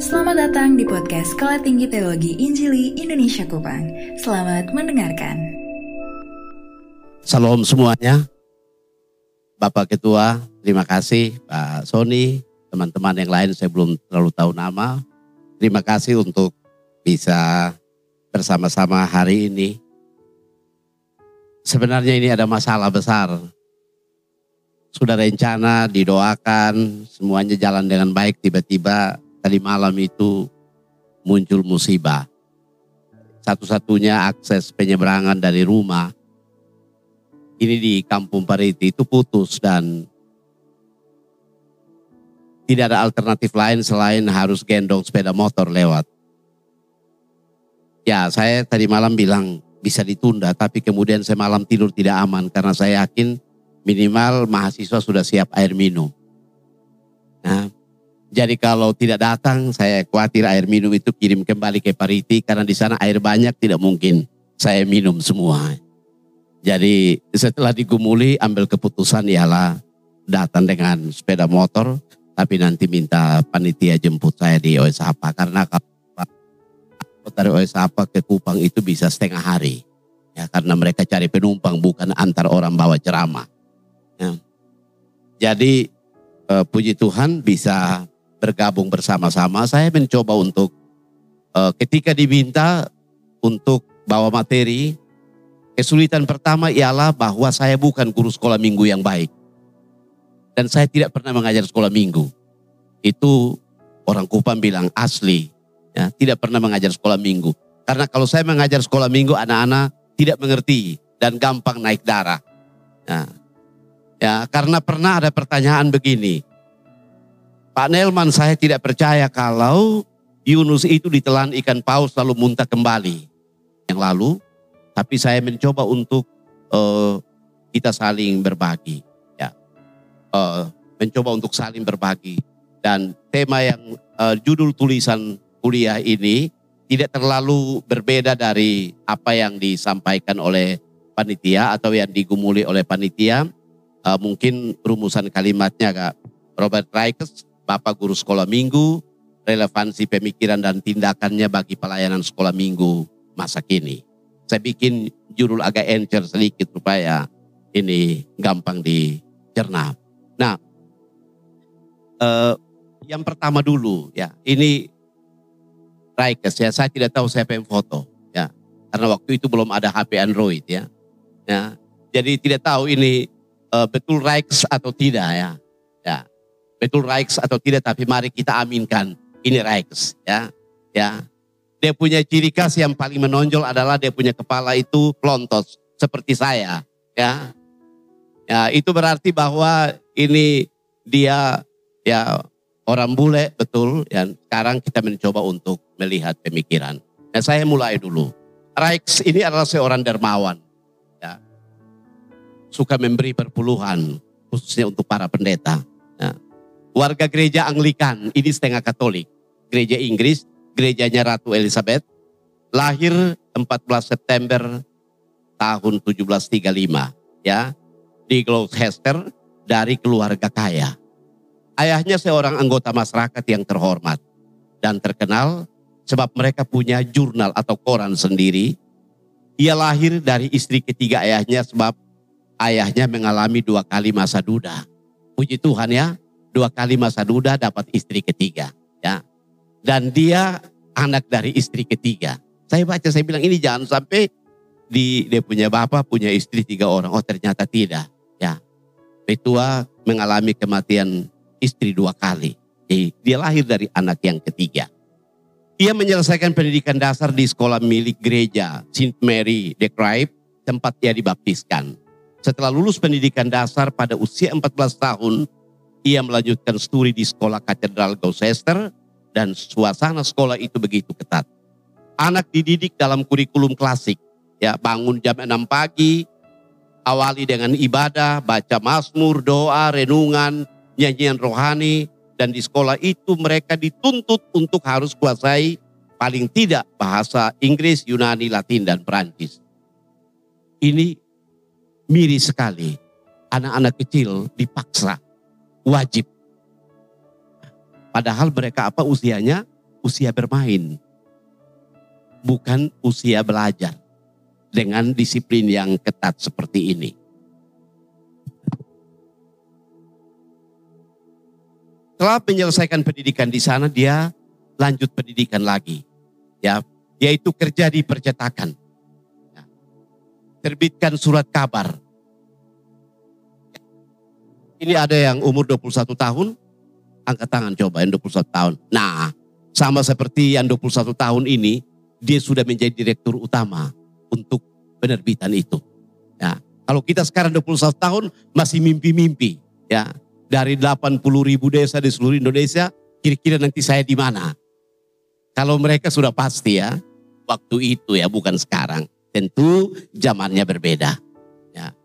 Selamat datang di podcast Sekolah Tinggi Teologi Injili Indonesia Kupang. Selamat mendengarkan. Salam semuanya. Bapak Ketua, terima kasih Pak Sony, teman-teman yang lain saya belum terlalu tahu nama. Terima kasih untuk bisa bersama-sama hari ini. Sebenarnya ini ada masalah besar. Sudah rencana, didoakan, semuanya jalan dengan baik. Tiba-tiba tadi malam itu muncul musibah. Satu-satunya akses penyeberangan dari rumah ini di Kampung Pariti itu putus dan tidak ada alternatif lain selain harus gendong sepeda motor lewat. Ya, saya tadi malam bilang bisa ditunda, tapi kemudian saya malam tidur tidak aman karena saya yakin minimal mahasiswa sudah siap air minum. Nah, jadi kalau tidak datang, saya khawatir air minum itu kirim kembali ke Pariti karena di sana air banyak tidak mungkin saya minum semua. Jadi setelah digumuli ambil keputusan ialah datang dengan sepeda motor tapi nanti minta panitia jemput saya di Oesapa karena kalau dari Oesapa ke Kupang itu bisa setengah hari ya karena mereka cari penumpang bukan antar orang bawa ceramah. Ya. Jadi eh, puji Tuhan bisa bergabung bersama-sama. Saya mencoba untuk eh, ketika diminta untuk bawa materi Kesulitan pertama ialah bahwa saya bukan guru sekolah minggu yang baik. Dan saya tidak pernah mengajar sekolah minggu. Itu orang Kupang bilang asli. Ya, tidak pernah mengajar sekolah minggu. Karena kalau saya mengajar sekolah minggu, anak-anak tidak mengerti dan gampang naik darah. Ya, ya karena pernah ada pertanyaan begini. Pak Nelman saya tidak percaya kalau Yunus itu ditelan ikan paus lalu muntah kembali. Yang lalu tapi saya mencoba untuk uh, kita saling berbagi, ya, uh, mencoba untuk saling berbagi. Dan tema yang uh, judul tulisan kuliah ini tidak terlalu berbeda dari apa yang disampaikan oleh panitia atau yang digumuli oleh panitia. Uh, mungkin rumusan kalimatnya Kak. Robert Rikes, Bapak Guru Sekolah Minggu, relevansi pemikiran dan tindakannya bagi pelayanan sekolah minggu masa kini. Saya bikin judul agak encer sedikit supaya ini gampang dicerna. Nah, eh, yang pertama dulu ya, ini Raikes ya, saya tidak tahu siapa yang foto ya, karena waktu itu belum ada HP Android ya, ya, jadi tidak tahu ini eh, betul Raikes atau tidak ya, ya, betul Raikes atau tidak, tapi mari kita aminkan ini Raikes ya, ya, dia punya ciri khas yang paling menonjol adalah dia punya kepala itu pelontos seperti saya, ya. Ya, itu berarti bahwa ini dia ya orang bule betul ya. Sekarang kita mencoba untuk melihat pemikiran. Nah, saya mulai dulu. Rex ini adalah seorang dermawan. Suka memberi perpuluhan khususnya untuk para pendeta. Ya. Warga gereja Anglikan, ini setengah Katolik. Gereja Inggris, gerejanya Ratu Elizabeth, lahir 14 September tahun 1735 ya di Gloucester dari keluarga kaya. Ayahnya seorang anggota masyarakat yang terhormat dan terkenal sebab mereka punya jurnal atau koran sendiri. Ia lahir dari istri ketiga ayahnya sebab ayahnya mengalami dua kali masa duda. Puji Tuhan ya, dua kali masa duda dapat istri ketiga. Ya, dan dia anak dari istri ketiga. Saya baca, saya bilang ini jangan sampai di dia punya bapak, punya istri tiga orang. Oh ternyata tidak. Ya, Petua mengalami kematian istri dua kali. Jadi dia lahir dari anak yang ketiga. Ia menyelesaikan pendidikan dasar di sekolah milik gereja St. Mary de Cripe, tempat ia dibaptiskan. Setelah lulus pendidikan dasar pada usia 14 tahun, ia melanjutkan studi di sekolah katedral Gloucester dan suasana sekolah itu begitu ketat. Anak dididik dalam kurikulum klasik, ya bangun jam 6 pagi, awali dengan ibadah, baca mazmur, doa, renungan, nyanyian rohani, dan di sekolah itu mereka dituntut untuk harus kuasai paling tidak bahasa Inggris, Yunani, Latin, dan Perancis. Ini miris sekali. Anak-anak kecil dipaksa, wajib Padahal mereka apa usianya? Usia bermain. Bukan usia belajar. Dengan disiplin yang ketat seperti ini. Setelah menyelesaikan pendidikan di sana, dia lanjut pendidikan lagi. Ya, yaitu kerja di percetakan. Terbitkan surat kabar. Ini ada yang umur 21 tahun, angkat tangan coba yang 21 tahun. Nah, sama seperti yang 21 tahun ini, dia sudah menjadi direktur utama untuk penerbitan itu. Ya, kalau kita sekarang 21 tahun masih mimpi-mimpi, ya dari 80 ribu desa di seluruh Indonesia, kira-kira nanti saya di mana? Kalau mereka sudah pasti ya, waktu itu ya bukan sekarang. Tentu zamannya berbeda. Ya,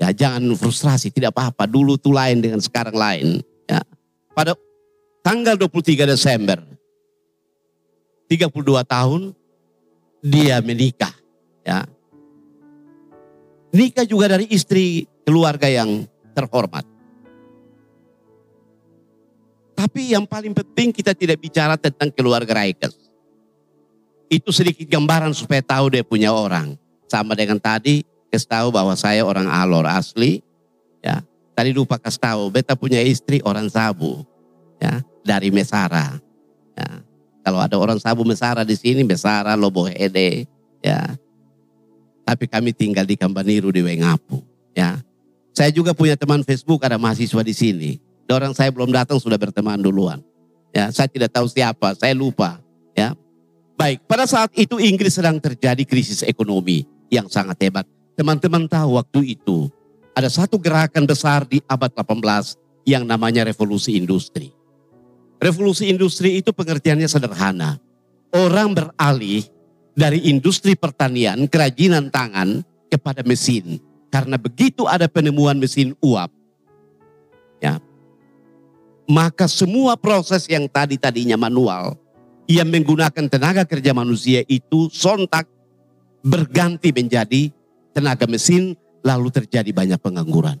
ya jangan frustrasi, tidak apa-apa. Dulu tuh lain dengan sekarang lain. Ya. Pada tanggal 23 Desember, 32 tahun, dia menikah. Ya. Nikah juga dari istri keluarga yang terhormat. Tapi yang paling penting kita tidak bicara tentang keluarga Raikes. Itu sedikit gambaran supaya tahu dia punya orang. Sama dengan tadi, kasih tahu bahwa saya orang Alor asli. Ya, tadi lupa kasih tahu, beta punya istri orang Sabu. Ya, dari Mesara. Ya, kalau ada orang Sabu Mesara di sini, Mesara, Lobohede. Ya, tapi kami tinggal di Kambaniru di Wengapu. Ya, saya juga punya teman Facebook ada mahasiswa di sini orang saya belum datang sudah berteman duluan. Ya, saya tidak tahu siapa, saya lupa. Baik. Pada saat itu Inggris sedang terjadi krisis ekonomi yang sangat hebat. Teman-teman tahu waktu itu ada satu gerakan besar di abad 18 yang namanya revolusi industri. Revolusi industri itu pengertiannya sederhana. Orang beralih dari industri pertanian, kerajinan tangan kepada mesin. Karena begitu ada penemuan mesin uap, ya, maka semua proses yang tadi-tadinya manual yang menggunakan tenaga kerja manusia itu sontak berganti menjadi tenaga mesin lalu terjadi banyak pengangguran.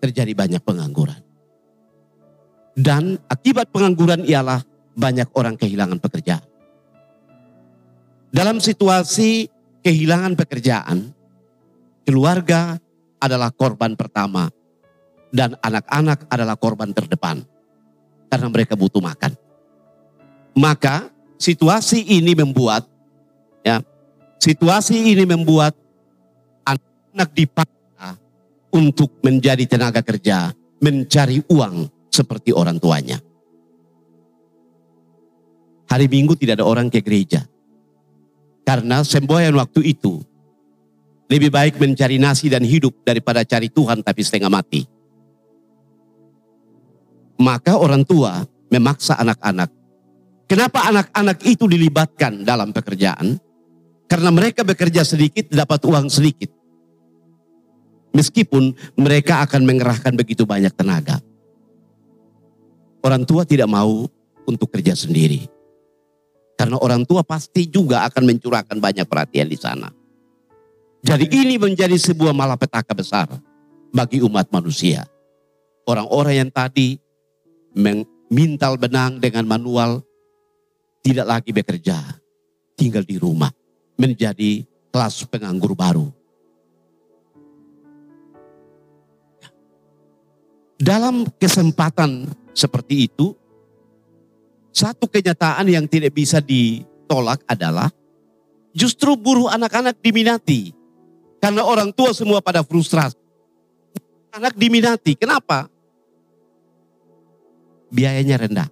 Terjadi banyak pengangguran. Dan akibat pengangguran ialah banyak orang kehilangan pekerjaan. Dalam situasi kehilangan pekerjaan, keluarga adalah korban pertama dan anak-anak adalah korban terdepan karena mereka butuh makan. Maka situasi ini membuat ya situasi ini membuat anak-anak dipaksa untuk menjadi tenaga kerja, mencari uang seperti orang tuanya. Hari Minggu tidak ada orang ke gereja. Karena semboyan waktu itu lebih baik mencari nasi dan hidup daripada cari Tuhan tapi setengah mati. Maka orang tua memaksa anak-anak. Kenapa anak-anak itu dilibatkan dalam pekerjaan? Karena mereka bekerja sedikit dapat uang sedikit. Meskipun mereka akan mengerahkan begitu banyak tenaga. Orang tua tidak mau untuk kerja sendiri. Karena orang tua pasti juga akan mencurahkan banyak perhatian di sana. Jadi ini menjadi sebuah malapetaka besar bagi umat manusia. Orang-orang yang tadi memintal benang dengan manual, tidak lagi bekerja, tinggal di rumah, menjadi kelas penganggur baru. Dalam kesempatan seperti itu, satu kenyataan yang tidak bisa ditolak adalah justru buruh anak-anak diminati. Karena orang tua semua pada frustrasi. Anak diminati, kenapa? biayanya rendah.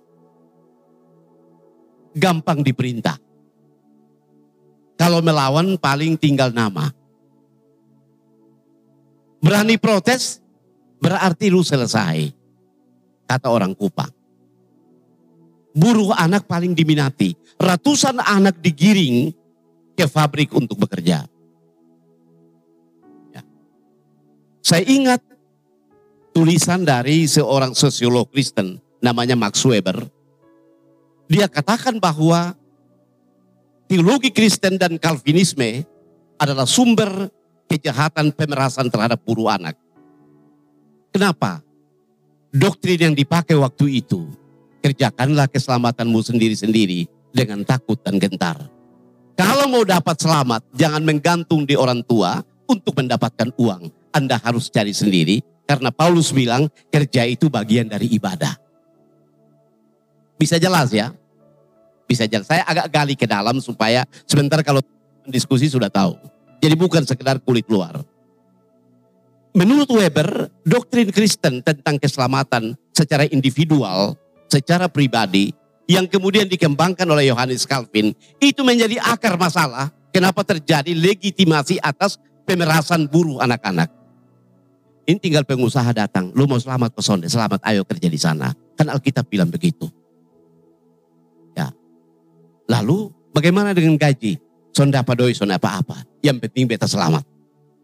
Gampang diperintah. Kalau melawan paling tinggal nama. Berani protes berarti lu selesai. Kata orang Kupang. Buruh anak paling diminati. Ratusan anak digiring ke fabrik untuk bekerja. Ya. Saya ingat tulisan dari seorang sosiolog Kristen namanya Max Weber. Dia katakan bahwa teologi Kristen dan Calvinisme adalah sumber kejahatan pemerasan terhadap buruh anak. Kenapa? doktrin yang dipakai waktu itu. Kerjakanlah keselamatanmu sendiri-sendiri dengan takut dan gentar. Kalau mau dapat selamat, jangan menggantung di orang tua untuk mendapatkan uang. Anda harus cari sendiri karena Paulus bilang kerja itu bagian dari ibadah. Bisa jelas ya? Bisa jelas. Saya agak gali ke dalam supaya sebentar kalau diskusi sudah tahu. Jadi bukan sekedar kulit luar. Menurut Weber, doktrin Kristen tentang keselamatan secara individual, secara pribadi, yang kemudian dikembangkan oleh Yohanes Calvin, itu menjadi akar masalah kenapa terjadi legitimasi atas pemerasan buruh anak-anak. Ini tinggal pengusaha datang, lu mau selamat ke sonde, selamat ayo kerja di sana. Kan Alkitab bilang begitu. Lalu bagaimana dengan gaji? Sonda apa doi, sonda apa-apa. Yang penting beta selamat.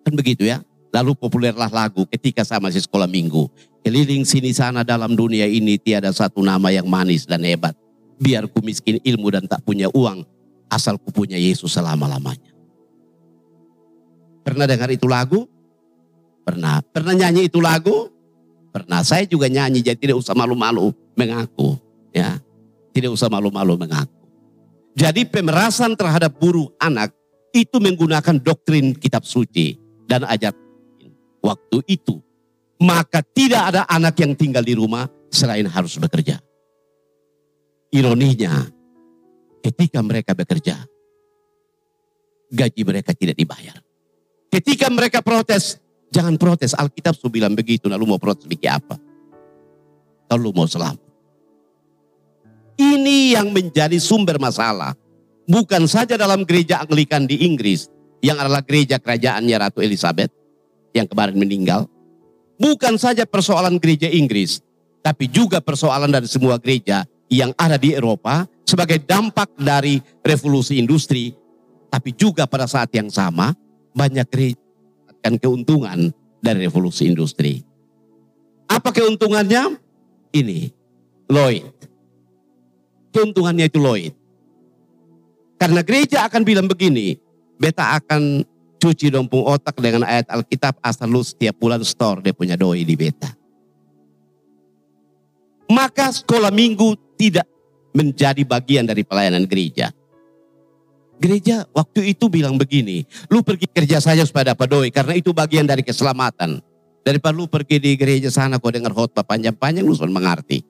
Kan begitu ya. Lalu populerlah lagu ketika saya masih sekolah minggu. Keliling sini sana dalam dunia ini tiada satu nama yang manis dan hebat. Biar ku miskin ilmu dan tak punya uang. Asal ku punya Yesus selama-lamanya. Pernah dengar itu lagu? Pernah. Pernah nyanyi itu lagu? Pernah. Saya juga nyanyi jadi tidak usah malu-malu mengaku. Ya, Tidak usah malu-malu mengaku. Jadi pemerasan terhadap buruh anak itu menggunakan doktrin kitab suci dan ajaran waktu itu, maka tidak ada anak yang tinggal di rumah selain harus bekerja. Ironinya, ketika mereka bekerja, gaji mereka tidak dibayar. Ketika mereka protes, jangan protes. Alkitab sudah bilang begitu, lalu mau protes bikin apa? Kalau mau selamat. Ini yang menjadi sumber masalah. Bukan saja dalam gereja Anglikan di Inggris, yang adalah gereja kerajaannya Ratu Elizabeth, yang kemarin meninggal. Bukan saja persoalan gereja Inggris, tapi juga persoalan dari semua gereja yang ada di Eropa sebagai dampak dari revolusi industri. Tapi juga pada saat yang sama banyak gereja akan keuntungan dari revolusi industri. Apa keuntungannya? Ini, Lloyd. Keuntungannya itu Lloyd. Karena gereja akan bilang begini, beta akan cuci dompung otak dengan ayat Alkitab asal lu setiap bulan store dia punya doi di beta. Maka sekolah minggu tidak menjadi bagian dari pelayanan gereja. Gereja waktu itu bilang begini, lu pergi kerja saja supaya dapat doi karena itu bagian dari keselamatan. Daripada lu pergi di gereja sana kau dengar khotbah panjang-panjang lu sudah mengerti.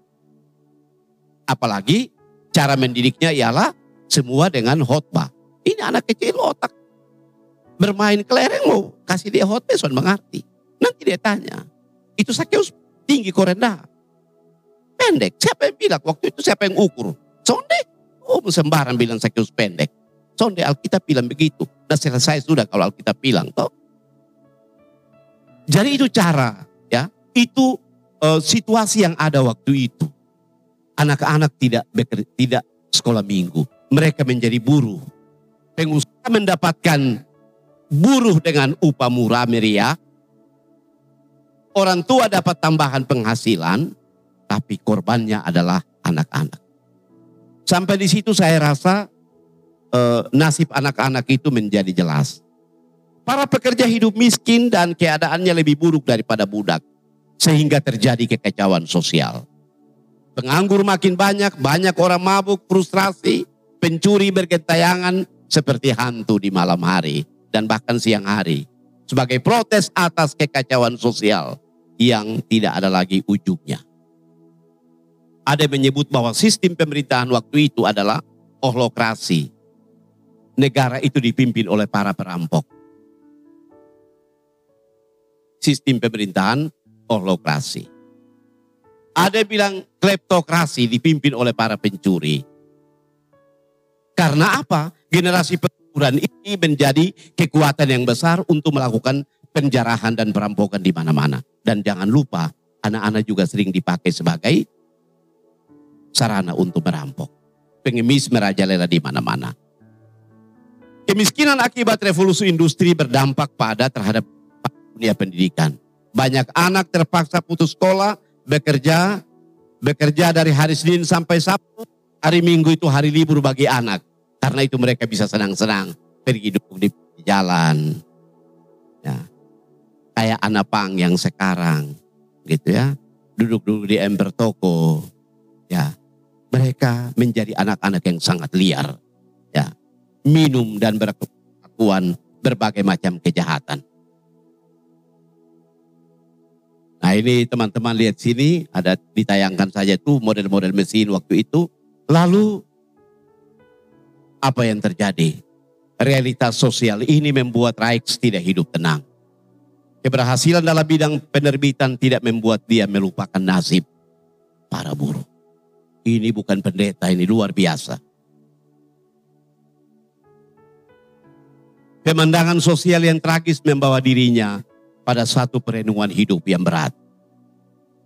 Apalagi cara mendidiknya ialah semua dengan khotbah. Ini anak kecil otak bermain kelereng mau kasih dia hot son mengerti. Nanti dia tanya, itu Sakeus tinggi kok rendah? Pendek, siapa yang bilang waktu itu siapa yang ukur? Sonde, oh sembarang bilang Sakeus pendek. Sonde Alkitab bilang begitu. Dan selesai sudah kalau Alkitab bilang toh. Jadi itu cara ya, itu uh, situasi yang ada waktu itu. Anak-anak tidak tidak sekolah minggu, mereka menjadi buruh. Pengusaha mendapatkan buruh dengan upah murah meriah. Orang tua dapat tambahan penghasilan, tapi korbannya adalah anak-anak. Sampai di situ saya rasa eh, nasib anak-anak itu menjadi jelas. Para pekerja hidup miskin dan keadaannya lebih buruk daripada budak. Sehingga terjadi kekacauan sosial. Penganggur makin banyak, banyak orang mabuk, frustrasi, pencuri bergentayangan seperti hantu di malam hari dan bahkan siang hari sebagai protes atas kekacauan sosial yang tidak ada lagi ujungnya. Ada yang menyebut bahwa sistem pemerintahan waktu itu adalah ohlokrasi. Negara itu dipimpin oleh para perampok. Sistem pemerintahan ohlokrasi. Ada bilang kleptokrasi dipimpin oleh para pencuri. Karena apa? Generasi Quran ini menjadi kekuatan yang besar untuk melakukan penjarahan dan perampokan di mana-mana. Dan jangan lupa, anak-anak juga sering dipakai sebagai sarana untuk merampok. Pengemis merajalela di mana-mana. Kemiskinan akibat revolusi industri berdampak pada terhadap dunia pendidikan. Banyak anak terpaksa putus sekolah, bekerja, bekerja dari hari Senin sampai Sabtu. Hari Minggu itu hari libur bagi anak. Karena itu mereka bisa senang-senang pergi duduk di jalan. Ya. Kayak anak pang yang sekarang gitu ya. duduk-duduk di ember toko, ya mereka menjadi anak-anak yang sangat liar, ya minum dan berkelakuan berbagai macam kejahatan. Nah ini teman-teman lihat sini ada ditayangkan saja tuh model-model mesin waktu itu. Lalu apa yang terjadi? Realitas sosial ini membuat Rijks tidak hidup tenang. Keberhasilan dalam bidang penerbitan tidak membuat dia melupakan nasib para buruh. Ini bukan pendeta, ini luar biasa. Pemandangan sosial yang tragis membawa dirinya pada satu perenungan hidup yang berat.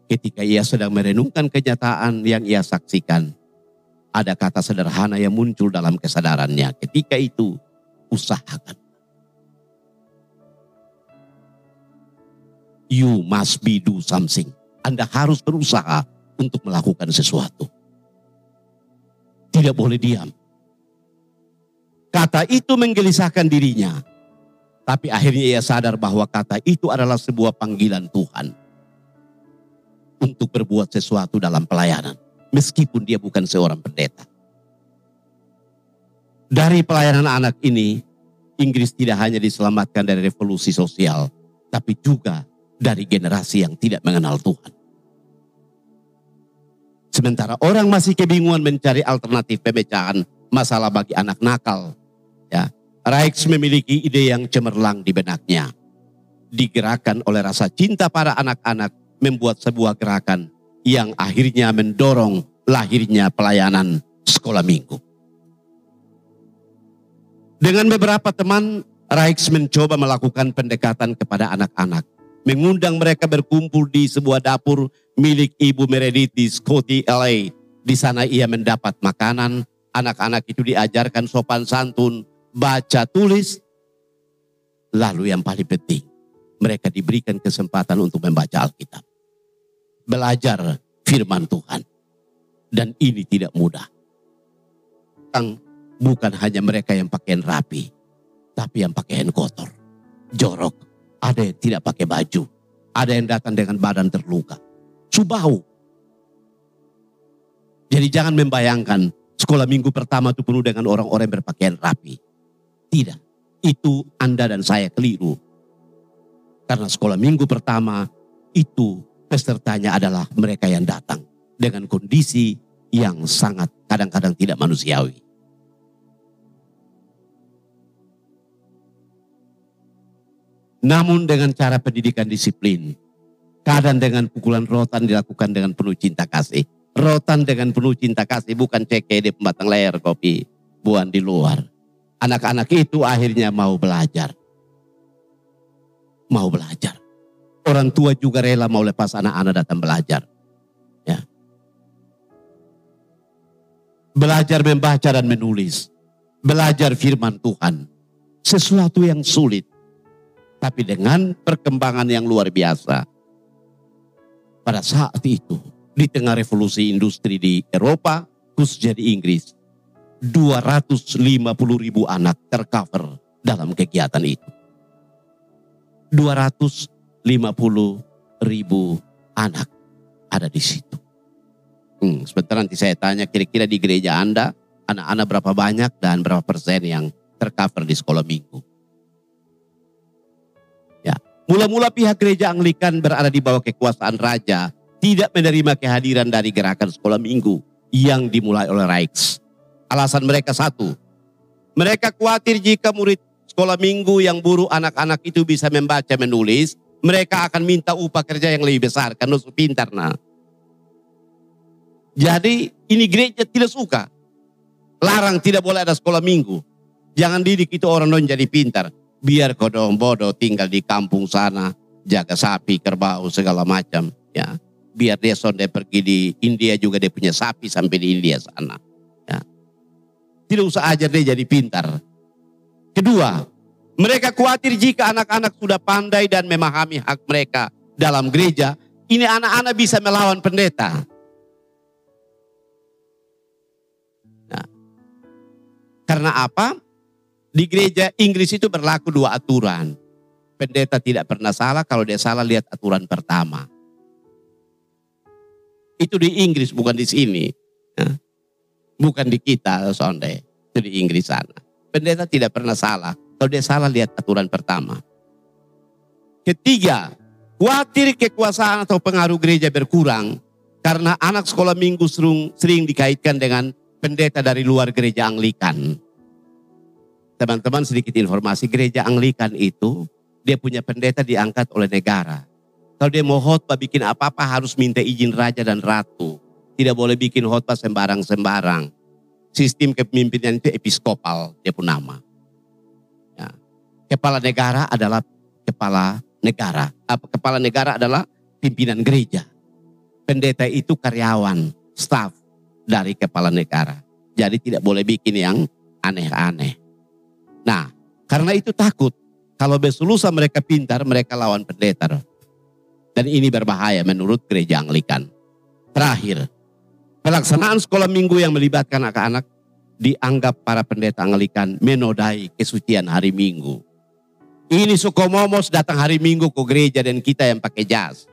Ketika ia sedang merenungkan kenyataan yang ia saksikan, ada kata sederhana yang muncul dalam kesadarannya. Ketika itu, usahakan. You must be do something. Anda harus berusaha untuk melakukan sesuatu. Tidak boleh diam. Kata itu menggelisahkan dirinya. Tapi akhirnya ia sadar bahwa kata itu adalah sebuah panggilan Tuhan. Untuk berbuat sesuatu dalam pelayanan. Meskipun dia bukan seorang pendeta. Dari pelayanan anak ini, Inggris tidak hanya diselamatkan dari revolusi sosial, tapi juga dari generasi yang tidak mengenal Tuhan. Sementara orang masih kebingungan mencari alternatif pemecahan masalah bagi anak nakal. Ya, Rijks memiliki ide yang cemerlang di benaknya. Digerakkan oleh rasa cinta para anak-anak membuat sebuah gerakan yang akhirnya mendorong lahirnya pelayanan sekolah minggu. Dengan beberapa teman, Rijks mencoba melakukan pendekatan kepada anak-anak. Mengundang mereka berkumpul di sebuah dapur milik Ibu Meredith di Scotty, LA. Di sana ia mendapat makanan, anak-anak itu diajarkan sopan santun, baca tulis. Lalu yang paling penting, mereka diberikan kesempatan untuk membaca Alkitab. Belajar firman Tuhan. Dan ini tidak mudah. Tang bukan hanya mereka yang pakaian rapi, tapi yang pakaian kotor, jorok. Ada yang tidak pakai baju, ada yang datang dengan badan terluka, subau. Jadi jangan membayangkan sekolah minggu pertama itu penuh dengan orang-orang yang berpakaian rapi. Tidak, itu Anda dan saya keliru. Karena sekolah minggu pertama itu pesertanya adalah mereka yang datang dengan kondisi yang sangat kadang-kadang tidak manusiawi. Namun dengan cara pendidikan disiplin. Kadang dengan pukulan rotan dilakukan dengan penuh cinta kasih. Rotan dengan penuh cinta kasih bukan ceke di pembatang layar kopi. Buan di luar. Anak-anak itu akhirnya mau belajar. Mau belajar. Orang tua juga rela mau lepas anak-anak datang belajar. Ya. Belajar membaca dan menulis. Belajar firman Tuhan. Sesuatu yang sulit tapi dengan perkembangan yang luar biasa. Pada saat itu, di tengah revolusi industri di Eropa, khususnya di Inggris, 250 ribu anak tercover dalam kegiatan itu. 250 ribu anak ada di situ. Hmm, sebentar nanti saya tanya kira-kira di gereja Anda, anak-anak berapa banyak dan berapa persen yang tercover di sekolah minggu. Mula-mula pihak gereja Anglikan berada di bawah kekuasaan raja, tidak menerima kehadiran dari gerakan sekolah minggu yang dimulai oleh Rijks. Alasan mereka satu, mereka khawatir jika murid sekolah minggu yang buruh anak-anak itu bisa membaca menulis, mereka akan minta upah kerja yang lebih besar karena pintar nah. Jadi ini gereja tidak suka. Larang tidak boleh ada sekolah minggu. Jangan didik itu orang non jadi pintar biar kodong bodoh tinggal di kampung sana, jaga sapi, kerbau, segala macam. Ya, biar dia sonde pergi di India juga dia punya sapi sampai di India sana. Tidak usah ajar dia jadi pintar. Kedua, mereka khawatir jika anak-anak sudah pandai dan memahami hak mereka dalam gereja, ini anak-anak bisa melawan pendeta. Nah, karena apa? Di gereja Inggris itu berlaku dua aturan. Pendeta tidak pernah salah, kalau dia salah lihat aturan pertama. Itu di Inggris bukan di sini. Ya. Bukan di kita sonde. Itu di Inggris sana. Pendeta tidak pernah salah. Kalau dia salah lihat aturan pertama. Ketiga, khawatir kekuasaan atau pengaruh gereja berkurang karena anak sekolah minggu sering, sering dikaitkan dengan pendeta dari luar gereja Anglikan. Teman-teman sedikit informasi, gereja Anglikan itu dia punya pendeta diangkat oleh negara. Kalau dia mau khotbah bikin apa-apa harus minta izin raja dan ratu. Tidak boleh bikin khotbah sembarang-sembarang. Sistem kepemimpinan itu episkopal, dia pun nama. Ya. Kepala negara adalah kepala negara. Kepala negara adalah pimpinan gereja. Pendeta itu karyawan, staff dari kepala negara. Jadi tidak boleh bikin yang aneh-aneh. Nah, karena itu takut kalau besok lusa mereka pintar, mereka lawan pendeta. Dan ini berbahaya menurut gereja Anglikan. Terakhir, pelaksanaan sekolah minggu yang melibatkan anak-anak dianggap para pendeta Anglikan menodai kesucian hari minggu. Ini sukomomos datang hari minggu ke gereja dan kita yang pakai jas.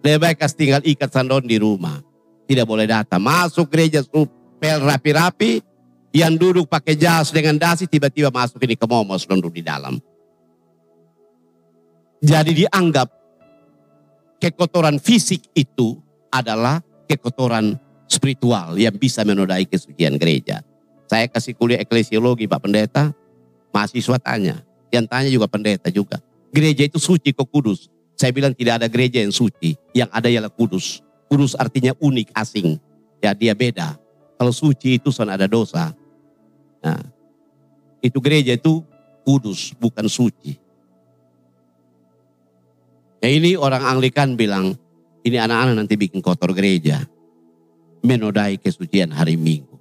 Lebih baik tinggal ikat sandon di rumah. Tidak boleh datang. Masuk gereja supel rapi-rapi. Yang duduk pakai jas dengan dasi tiba-tiba masuk ini ke momos duduk di dalam. Jadi dianggap kekotoran fisik itu adalah kekotoran spiritual yang bisa menodai kesucian gereja. Saya kasih kuliah eklesiologi Pak Pendeta, mahasiswa tanya, yang tanya juga pendeta juga. Gereja itu suci kok kudus. Saya bilang tidak ada gereja yang suci, yang ada ialah kudus. Kudus artinya unik, asing. Ya dia beda. Kalau suci itu son ada dosa. Nah, itu gereja itu kudus, bukan suci. Ya ini orang Anglikan bilang, ini anak-anak nanti bikin kotor gereja. Menodai kesucian hari Minggu.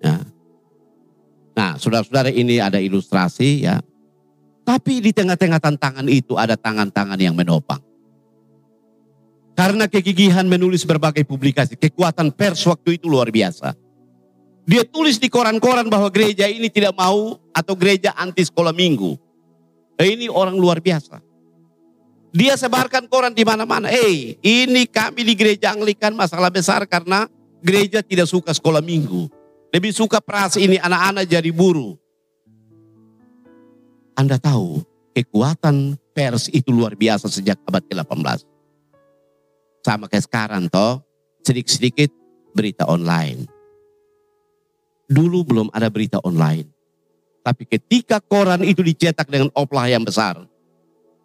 Ya. Nah, saudara-saudara ini ada ilustrasi ya. Tapi di tengah-tengah tantangan itu ada tangan-tangan yang menopang. Karena kegigihan menulis berbagai publikasi, kekuatan pers waktu itu luar biasa. Dia tulis di koran-koran bahwa gereja ini tidak mau atau gereja anti sekolah minggu. Ini orang luar biasa. Dia sebarkan koran di mana-mana. Eh, ini kami di gereja Anglikan masalah besar karena gereja tidak suka sekolah minggu. Lebih suka peras ini anak-anak jadi buruh. Anda tahu kekuatan pers itu luar biasa sejak abad ke-18. Sama kayak sekarang toh, sedikit-sedikit berita online. Dulu belum ada berita online. Tapi ketika koran itu dicetak dengan oplah yang besar,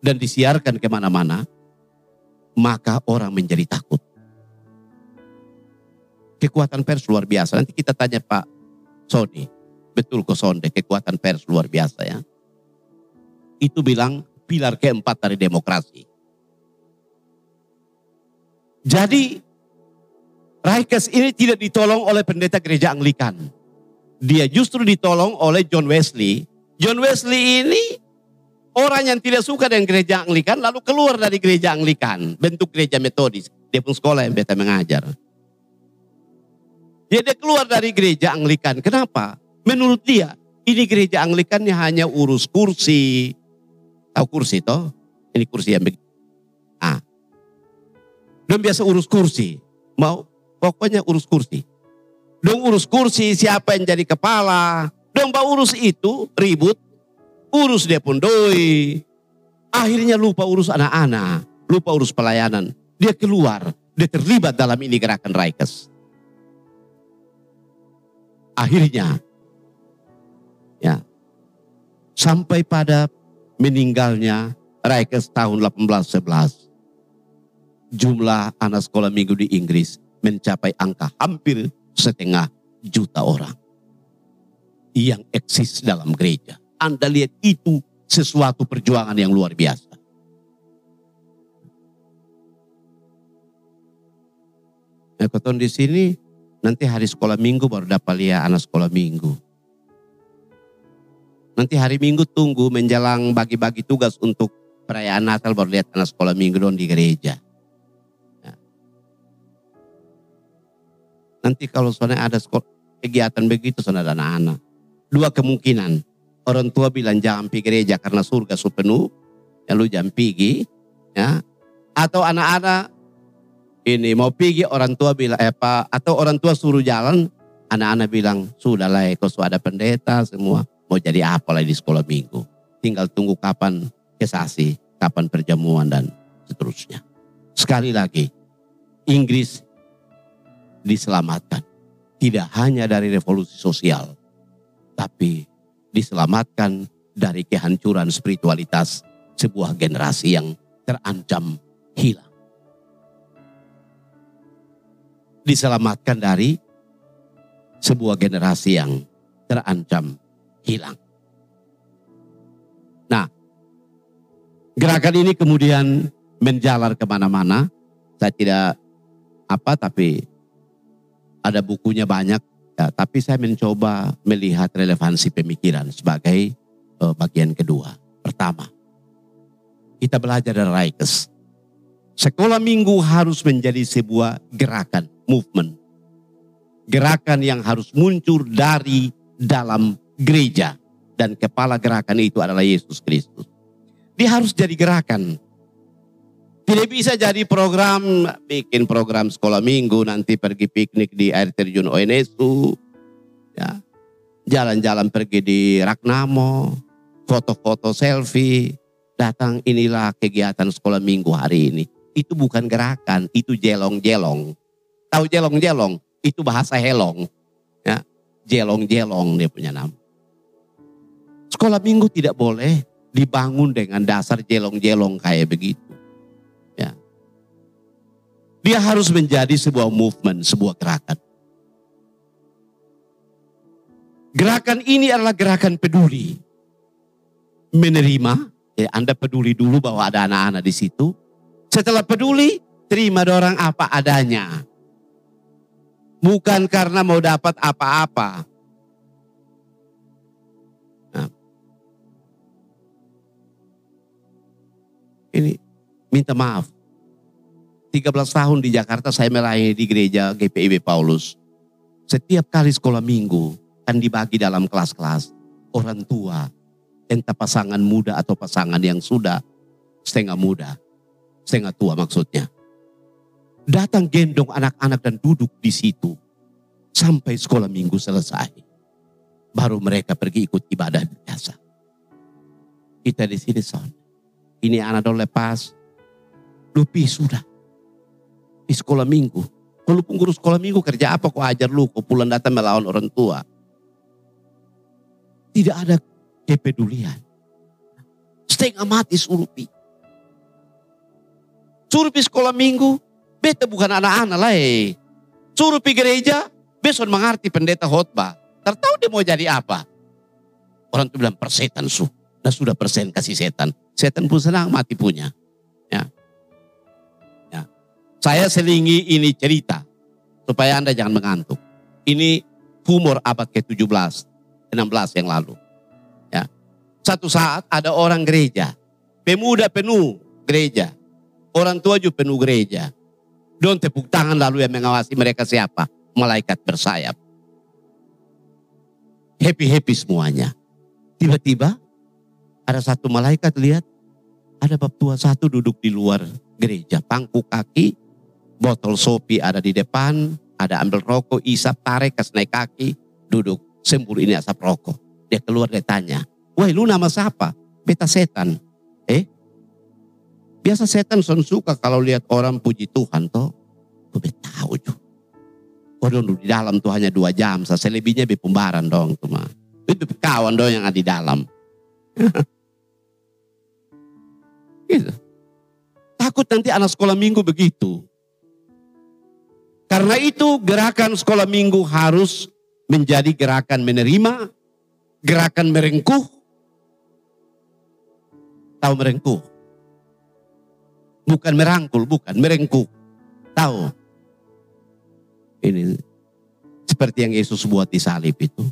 dan disiarkan ke mana-mana, maka orang menjadi takut. Kekuatan pers luar biasa. Nanti kita tanya Pak Sony. Betul kok Sonde, kekuatan pers luar biasa ya. Itu bilang pilar keempat dari demokrasi. Jadi Raikes ini tidak ditolong oleh pendeta gereja Anglikan. Dia justru ditolong oleh John Wesley. John Wesley ini Orang yang tidak suka dengan gereja Anglikan lalu keluar dari gereja Anglikan. Bentuk gereja metodis. Dia pun sekolah yang beta mengajar. Dia, dia keluar dari gereja Anglikan. Kenapa? Menurut dia, ini gereja Anglikannya hanya urus kursi. Tahu kursi toh? Ini kursi yang begitu. Ah. Dan biasa urus kursi. Mau pokoknya urus kursi. Dong urus kursi, siapa yang jadi kepala. Dong urus itu, ribut, urus dia pun doi. Akhirnya lupa urus anak-anak, lupa urus pelayanan. Dia keluar, dia terlibat dalam ini gerakan Raikes. Akhirnya, ya, sampai pada meninggalnya Raikes tahun 1811, jumlah anak sekolah minggu di Inggris mencapai angka hampir setengah juta orang yang eksis dalam gereja. Anda lihat itu sesuatu perjuangan yang luar biasa. Nah, keton di sini nanti hari sekolah minggu baru dapat lihat anak sekolah minggu. Nanti hari minggu tunggu menjelang bagi-bagi tugas untuk perayaan Natal baru lihat anak sekolah minggu dong di gereja. Nah. Nanti kalau soalnya ada sekolah, kegiatan begitu ada anak-anak. Dua kemungkinan orang tua bilang jangan pergi gereja karena surga su penuh, ya lu jangan pergi, ya. Atau anak-anak Ini mau pergi orang tua bilang eh, apa atau orang tua suruh jalan, anak-anak bilang sudah lah kau sudah ada pendeta semua mau jadi apa lagi di sekolah minggu. Tinggal tunggu kapan kesasi, kapan perjamuan dan seterusnya. Sekali lagi, Inggris diselamatkan. Tidak hanya dari revolusi sosial, tapi diselamatkan dari kehancuran spiritualitas sebuah generasi yang terancam hilang. Diselamatkan dari sebuah generasi yang terancam hilang. Nah, gerakan ini kemudian menjalar ke mana-mana. Saya tidak apa, tapi ada bukunya banyak. Ya, tapi saya mencoba melihat relevansi pemikiran sebagai uh, bagian kedua. Pertama, kita belajar dari Raikes. Sekolah minggu harus menjadi sebuah gerakan, movement. Gerakan yang harus muncul dari dalam gereja. Dan kepala gerakan itu adalah Yesus Kristus. Dia harus jadi gerakan. Tidak bisa jadi program, bikin program sekolah minggu, nanti pergi piknik di air terjun ONSU. Ya. Jalan-jalan pergi di Ragnamo, foto-foto selfie, datang inilah kegiatan sekolah minggu hari ini. Itu bukan gerakan, itu jelong-jelong. Tahu jelong-jelong? Itu bahasa helong. Ya, jelong-jelong dia punya nama. Sekolah minggu tidak boleh dibangun dengan dasar jelong-jelong kayak begitu. Ya. Dia harus menjadi sebuah movement, sebuah gerakan. Gerakan ini adalah gerakan peduli. Menerima, ya Anda peduli dulu bahwa ada anak-anak di situ. Setelah peduli, terima orang apa adanya. Bukan karena mau dapat apa-apa. Nah. Ini minta maaf. 13 tahun di Jakarta saya melayani di gereja GPIB Paulus. Setiap kali sekolah minggu kan dibagi dalam kelas-kelas. Orang tua, entah pasangan muda atau pasangan yang sudah setengah muda, setengah tua maksudnya. Datang gendong anak-anak dan duduk di situ sampai sekolah minggu selesai. Baru mereka pergi ikut ibadah biasa. Kita di sini son. Ini anak dong lepas. Lupi sudah. Di sekolah minggu. Kalau pengurus sekolah minggu kerja apa kau ajar lu, kau pulang datang melawan orang tua. Tidak ada kepedulian. Setengah mati surupi. Surupi sekolah minggu, beta bukan anak-anak lah eh. Surupi gereja, besok mengerti pendeta khotbah. Tertahu dia mau jadi apa. Orang itu bilang persetan su. Nah sudah persen kasih setan. Setan pun senang mati punya. Ya. ya. Saya selingi ini cerita. Supaya Anda jangan mengantuk. Ini humor abad ke-17. 16 yang lalu. Ya. Satu saat ada orang gereja. Pemuda penuh gereja. Orang tua juga penuh gereja. Don tepuk tangan lalu yang mengawasi mereka siapa? Malaikat bersayap. Happy-happy semuanya. Tiba-tiba ada satu malaikat lihat. Ada bab tua satu duduk di luar gereja. Pangku kaki, botol sopi ada di depan. Ada ambil rokok, isap, tarik, kas naik kaki. Duduk, sembur ini asap rokok. Dia keluar dia tanya. Woi lu nama siapa? Beta setan. Biasa setan son suka kalau lihat orang puji Tuhan toh. Gue tahu juga. Waduh di dalam tuh hanya dua jam. Selebihnya be pembaran dong tuh mah. Itu kawan dong yang ada di dalam. gitu. Takut nanti anak sekolah minggu begitu. Karena itu gerakan sekolah minggu harus menjadi gerakan menerima, gerakan merengkuh. Tahu merengkuh? Bukan merangkul, bukan merengkuh. Tahu? Ini seperti yang Yesus buat di salib itu.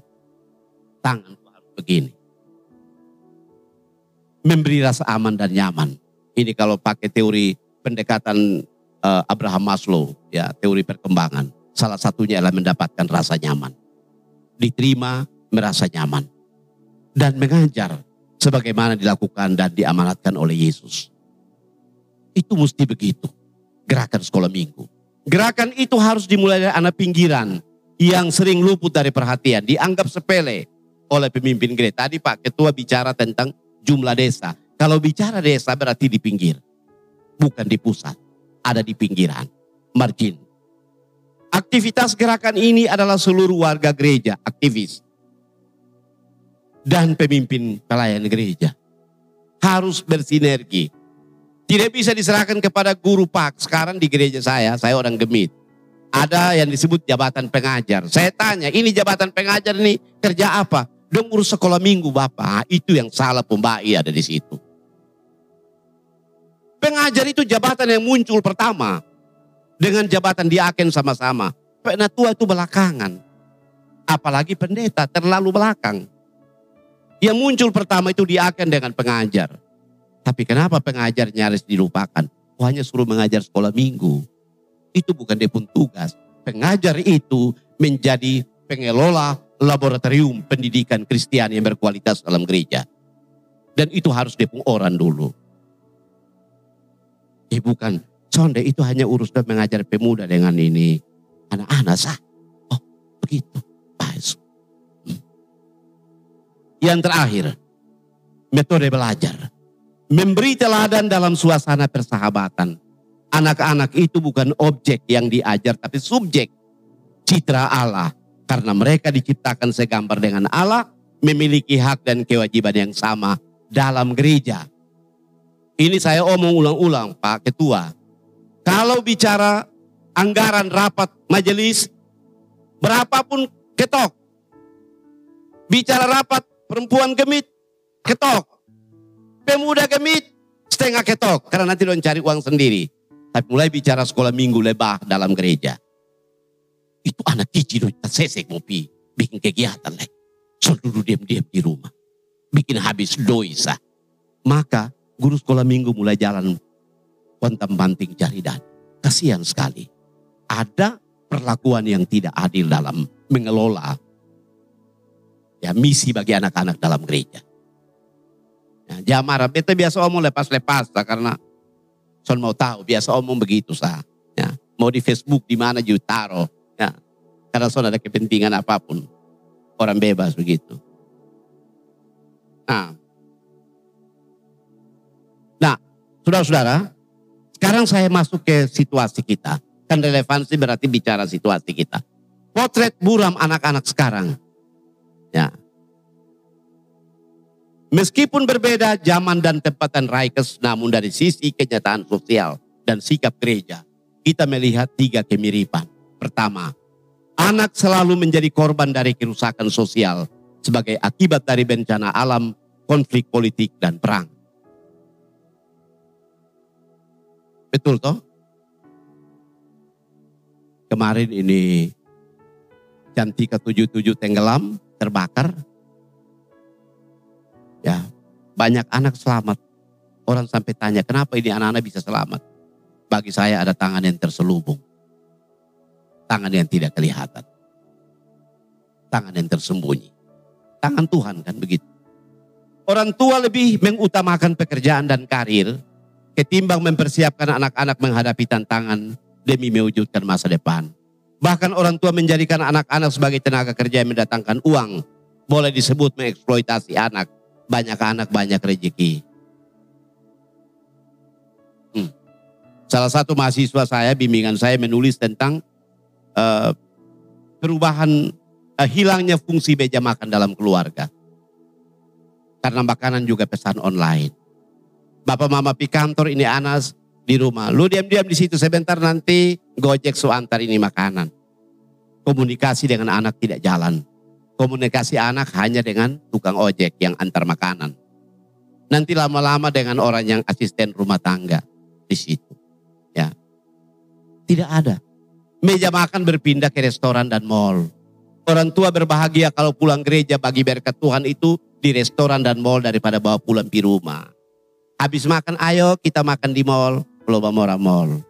Tangan harus begini. Memberi rasa aman dan nyaman. Ini kalau pakai teori pendekatan uh, Abraham Maslow, ya teori perkembangan. Salah satunya adalah mendapatkan rasa nyaman. Diterima, merasa nyaman. Dan mengajar sebagaimana dilakukan dan diamanatkan oleh Yesus. Itu mesti begitu. Gerakan sekolah minggu. Gerakan itu harus dimulai dari anak pinggiran yang sering luput dari perhatian, dianggap sepele oleh pemimpin gereja. Tadi Pak Ketua bicara tentang jumlah desa. Kalau bicara desa berarti di pinggir, bukan di pusat, ada di pinggiran, margin. Aktivitas gerakan ini adalah seluruh warga gereja, aktivis, dan pemimpin pelayan gereja. Harus bersinergi. Tidak bisa diserahkan kepada guru pak. Sekarang di gereja saya, saya orang gemit. Ada yang disebut jabatan pengajar. Saya tanya, ini jabatan pengajar ini kerja apa? Dong urus sekolah minggu Bapak. Itu yang salah pembai ada di situ. Pengajar itu jabatan yang muncul pertama dengan jabatan diaken sama-sama. Penatua itu belakangan. Apalagi pendeta terlalu belakang. Yang muncul pertama itu diaken dengan pengajar. Tapi kenapa pengajar nyaris dilupakan? Oh, hanya suruh mengajar sekolah minggu. Itu bukan dia pun tugas. Pengajar itu menjadi pengelola laboratorium pendidikan Kristen yang berkualitas dalam gereja. Dan itu harus dia pun orang dulu. Eh bukan Sonde itu hanya urusan mengajar pemuda dengan ini. Anak-anak sah. Oh begitu. Baik. Hmm. Yang terakhir. Metode belajar. Memberi teladan dalam suasana persahabatan. Anak-anak itu bukan objek yang diajar tapi subjek. Citra Allah. Karena mereka diciptakan segambar dengan Allah. Memiliki hak dan kewajiban yang sama dalam gereja. Ini saya omong ulang-ulang Pak Ketua kalau bicara anggaran rapat majelis, berapapun ketok. Bicara rapat perempuan gemit, ketok. Pemuda gemit, setengah ketok. Karena nanti lo cari uang sendiri. Tapi mulai bicara sekolah minggu lebah dalam gereja. Itu anak kecil kita sesek ngopi. Bikin kegiatan lagi. So dulu diam-diam di rumah. Bikin habis doisa. Maka guru sekolah minggu mulai jalan kontam banting dan Kasihan sekali. Ada perlakuan yang tidak adil dalam mengelola ya misi bagi anak-anak dalam gereja. Ya, marah, beta biasa omong lepas-lepas lah karena son mau tahu, biasa omong begitu sah. Ya, mau di Facebook di mana juga taruh. Ya, karena son ada kepentingan apa pun. Orang bebas begitu. Nah, nah saudara-saudara, sekarang saya masuk ke situasi kita. Kan relevansi berarti bicara situasi kita. Potret buram anak-anak sekarang. Ya. Meskipun berbeda zaman dan tempatan Raikes, namun dari sisi kenyataan sosial dan sikap gereja, kita melihat tiga kemiripan. Pertama, anak selalu menjadi korban dari kerusakan sosial sebagai akibat dari bencana alam, konflik politik, dan perang. Betul toh? Kemarin ini Cantika 77 tenggelam, terbakar. Ya, banyak anak selamat. Orang sampai tanya, kenapa ini anak-anak bisa selamat? Bagi saya ada tangan yang terselubung. Tangan yang tidak kelihatan. Tangan yang tersembunyi. Tangan Tuhan kan begitu. Orang tua lebih mengutamakan pekerjaan dan karir ketimbang mempersiapkan anak-anak menghadapi tantangan demi mewujudkan masa depan. Bahkan orang tua menjadikan anak-anak sebagai tenaga kerja yang mendatangkan uang. Boleh disebut mengeksploitasi anak. Banyak anak, banyak rezeki. Hmm. Salah satu mahasiswa saya, bimbingan saya menulis tentang uh, perubahan, uh, hilangnya fungsi meja makan dalam keluarga. Karena makanan juga pesan online. Bapak mama pi kantor ini Anas di rumah. Lu diam-diam di situ sebentar nanti gojek su antar ini makanan. Komunikasi dengan anak tidak jalan. Komunikasi anak hanya dengan tukang ojek yang antar makanan. Nanti lama-lama dengan orang yang asisten rumah tangga di situ. Ya. Tidak ada. Meja makan berpindah ke restoran dan mall. Orang tua berbahagia kalau pulang gereja bagi berkat Tuhan itu di restoran dan mall daripada bawa pulang di rumah. Habis makan ayo kita makan di mall, Bamora Mall.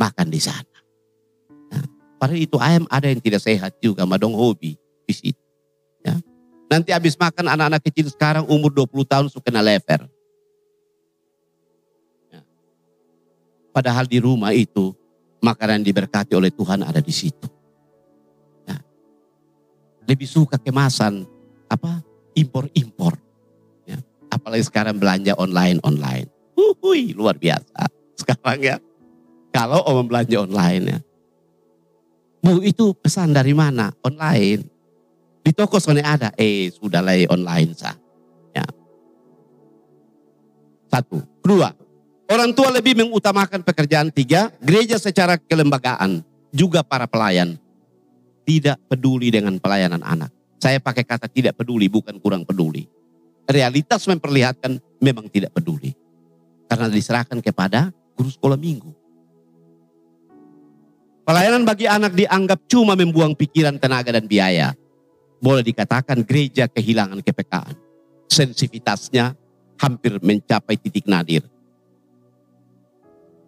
Makan di sana. Nah, padahal itu ayam ada yang tidak sehat juga, madong hobi di situ. Ya. Nanti habis makan anak-anak kecil sekarang umur 20 tahun suka kena lever. Ya. Padahal di rumah itu makanan diberkati oleh Tuhan ada di situ. Ya. Lebih suka kemasan apa impor-impor. Ya. Apalagi sekarang belanja online-online. Hui, luar biasa. Sekarang ya, kalau om belanja online ya. Bu itu pesan dari mana? Online. Di toko soalnya ada. Eh sudah lah online sah. Ya. Satu. Kedua, Orang tua lebih mengutamakan pekerjaan tiga, gereja secara kelembagaan, juga para pelayan. Tidak peduli dengan pelayanan anak. Saya pakai kata tidak peduli, bukan kurang peduli. Realitas memperlihatkan memang tidak peduli. Karena diserahkan kepada guru sekolah minggu. Pelayanan bagi anak dianggap cuma membuang pikiran, tenaga, dan biaya. Boleh dikatakan gereja kehilangan kepekaan. Sensitivitasnya hampir mencapai titik nadir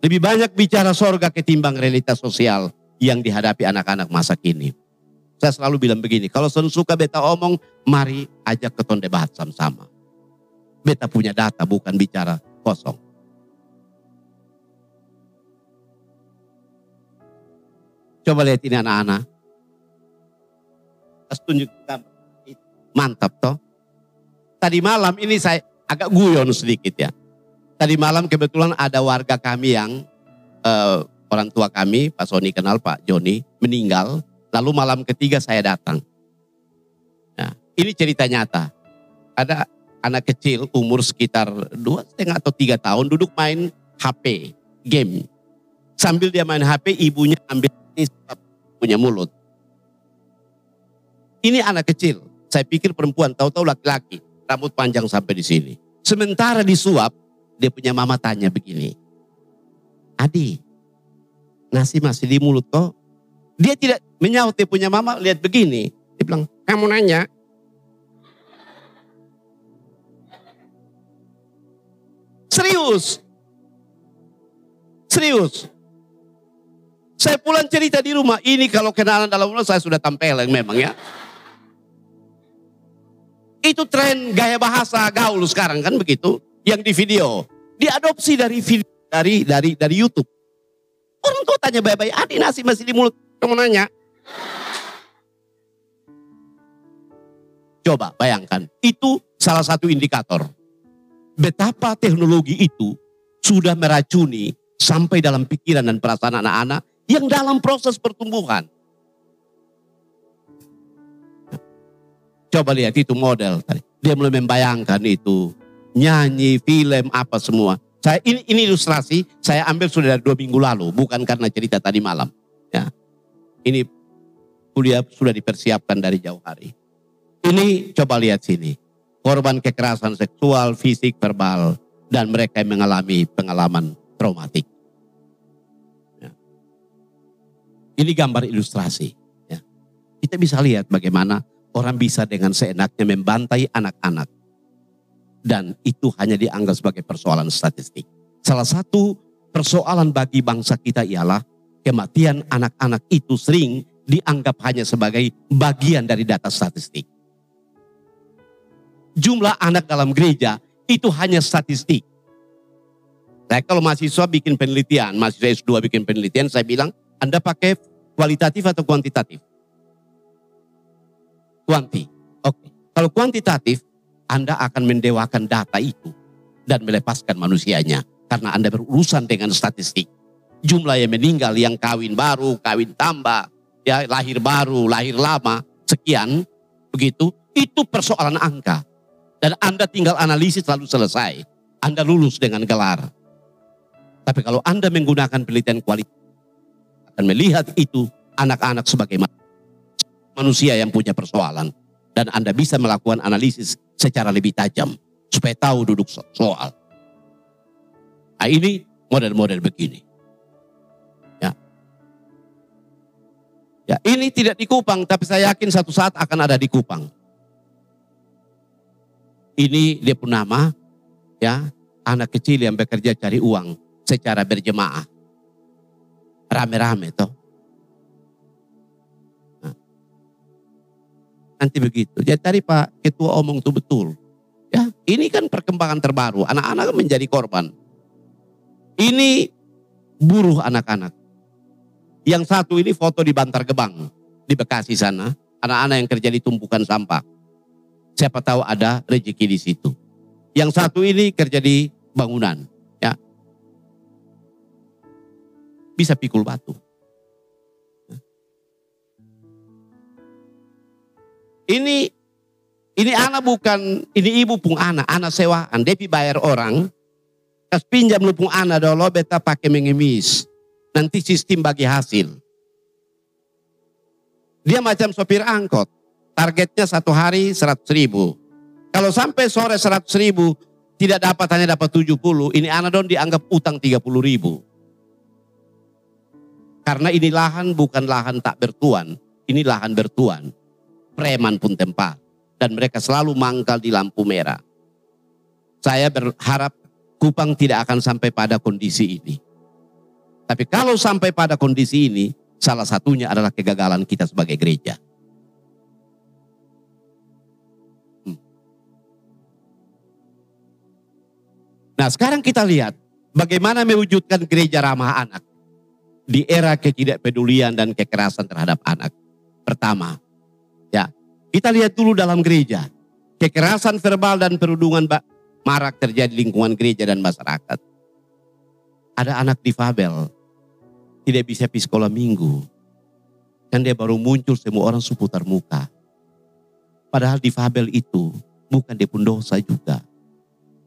lebih banyak bicara sorga ketimbang realitas sosial yang dihadapi anak-anak masa kini. Saya selalu bilang begini, kalau sen suka beta omong, mari ajak keton debat sama-sama. Beta punya data bukan bicara kosong. Coba lihat ini anak-anak. Saya tunjuk Mantap toh. Tadi malam ini saya agak guyon sedikit ya. Tadi malam kebetulan ada warga kami yang uh, orang tua kami, Pak Sony kenal Pak Joni, meninggal. Lalu malam ketiga saya datang. Nah, ini cerita nyata. Ada anak kecil umur sekitar dua setengah atau tiga tahun duduk main HP, game. Sambil dia main HP, ibunya ambil ini punya mulut. Ini anak kecil. Saya pikir perempuan, tahu-tahu laki-laki. Rambut panjang sampai di sini. Sementara disuap, dia punya mama tanya begini. Adi, nasi masih di mulut kok. Dia tidak menyaut dia punya mama lihat begini. Dia bilang, kamu nanya. Serius. Serius. Saya pulang cerita di rumah. Ini kalau kenalan dalam rumah saya sudah tampil memang ya. Itu tren gaya bahasa gaul sekarang kan begitu yang di video. Diadopsi dari video, dari dari dari YouTube. Orang tua tanya baik-baik, adik nasi masih di mulut. Kamu nanya. Coba bayangkan, itu salah satu indikator. Betapa teknologi itu sudah meracuni sampai dalam pikiran dan perasaan anak-anak yang dalam proses pertumbuhan. Coba lihat itu model tadi. Dia mulai membayangkan itu nyanyi, film, apa semua. Saya ini, ini ilustrasi saya ambil sudah dari dua minggu lalu, bukan karena cerita tadi malam. Ya, ini kuliah sudah dipersiapkan dari jauh hari. Ini coba lihat sini, korban kekerasan seksual, fisik, verbal, dan mereka yang mengalami pengalaman traumatik. Ya. Ini gambar ilustrasi. Ya. Kita bisa lihat bagaimana orang bisa dengan seenaknya membantai anak-anak dan itu hanya dianggap sebagai persoalan statistik. Salah satu persoalan bagi bangsa kita ialah kematian anak-anak itu sering dianggap hanya sebagai bagian dari data statistik. Jumlah anak dalam gereja itu hanya statistik. Saya kalau mahasiswa bikin penelitian, mahasiswa S2 bikin penelitian, saya bilang, Anda pakai kualitatif atau kuantitatif? Kuanti. Oke. Kalau kuantitatif, anda akan mendewakan data itu dan melepaskan manusianya karena Anda berurusan dengan statistik. Jumlah yang meninggal, yang kawin baru, kawin tambah, ya lahir baru, lahir lama, sekian, begitu, itu persoalan angka. Dan Anda tinggal analisis lalu selesai. Anda lulus dengan gelar. Tapi kalau Anda menggunakan penelitian kualitas, akan melihat itu anak-anak sebagai manusia yang punya persoalan. Dan Anda bisa melakukan analisis secara lebih tajam supaya tahu duduk soal. Nah ini model-model begini. Ya. Ya, ini tidak di Kupang tapi saya yakin satu saat akan ada di Kupang. Ini dia pun nama ya, anak kecil yang bekerja cari uang secara berjemaah. Rame-rame toh. Nanti begitu. Jadi tadi Pak Ketua omong itu betul. Ya, ini kan perkembangan terbaru. Anak-anak menjadi korban. Ini buruh anak-anak. Yang satu ini foto di Bantar Gebang, di Bekasi sana. Anak-anak yang kerja di tumpukan sampah. Siapa tahu ada rezeki di situ. Yang satu ini kerja di bangunan. ya Bisa pikul batu. Ini ini anak bukan, ini ibu pun anak, anak sewaan. Dia bayar orang, kas pinjam lu pun anak dolo beta pakai mengemis. Nanti sistem bagi hasil. Dia macam sopir angkot. Targetnya satu hari 100 ribu. Kalau sampai sore 100 ribu, tidak dapat hanya dapat 70, ini anak don dianggap utang 30 ribu. Karena ini lahan bukan lahan tak bertuan, ini lahan bertuan. Preman pun tempat. Dan mereka selalu mangkal di lampu merah. Saya berharap Kupang tidak akan sampai pada kondisi ini. Tapi kalau sampai pada kondisi ini, salah satunya adalah kegagalan kita sebagai gereja. Hmm. Nah sekarang kita lihat bagaimana mewujudkan gereja ramah anak di era ketidakpedulian dan kekerasan terhadap anak. Pertama, kita lihat dulu dalam gereja kekerasan verbal dan perundungan marak terjadi di lingkungan gereja dan masyarakat. Ada anak difabel, tidak bisa pergi sekolah minggu. Dan dia baru muncul semua orang seputar muka. Padahal difabel itu bukan dia pun dosa juga.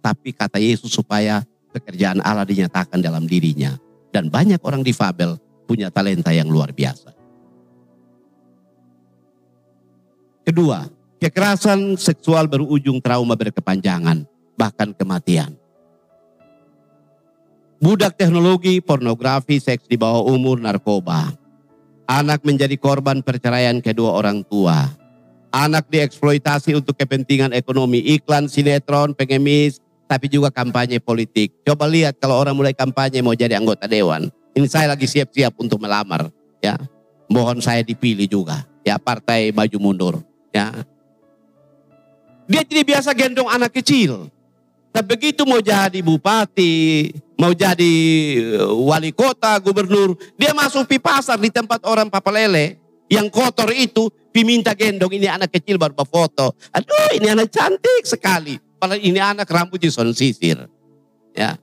Tapi kata Yesus supaya pekerjaan Allah dinyatakan dalam dirinya. Dan banyak orang difabel punya talenta yang luar biasa. Kedua, kekerasan seksual berujung trauma berkepanjangan bahkan kematian. Budak teknologi, pornografi, seks di bawah umur, narkoba. Anak menjadi korban perceraian kedua orang tua. Anak dieksploitasi untuk kepentingan ekonomi, iklan, sinetron, pengemis, tapi juga kampanye politik. Coba lihat kalau orang mulai kampanye mau jadi anggota dewan. Ini saya lagi siap-siap untuk melamar, ya. Mohon saya dipilih juga, ya partai maju mundur, ya. Dia tidak biasa gendong anak kecil. Tapi begitu mau jadi bupati, mau jadi eh, wali kota, gubernur, dia masuk di pasar di tempat orang papalele yang kotor itu, diminta gendong ini anak kecil baru foto. Aduh, ini anak cantik sekali. Padahal ini anak rambutnya son sisir. Ya.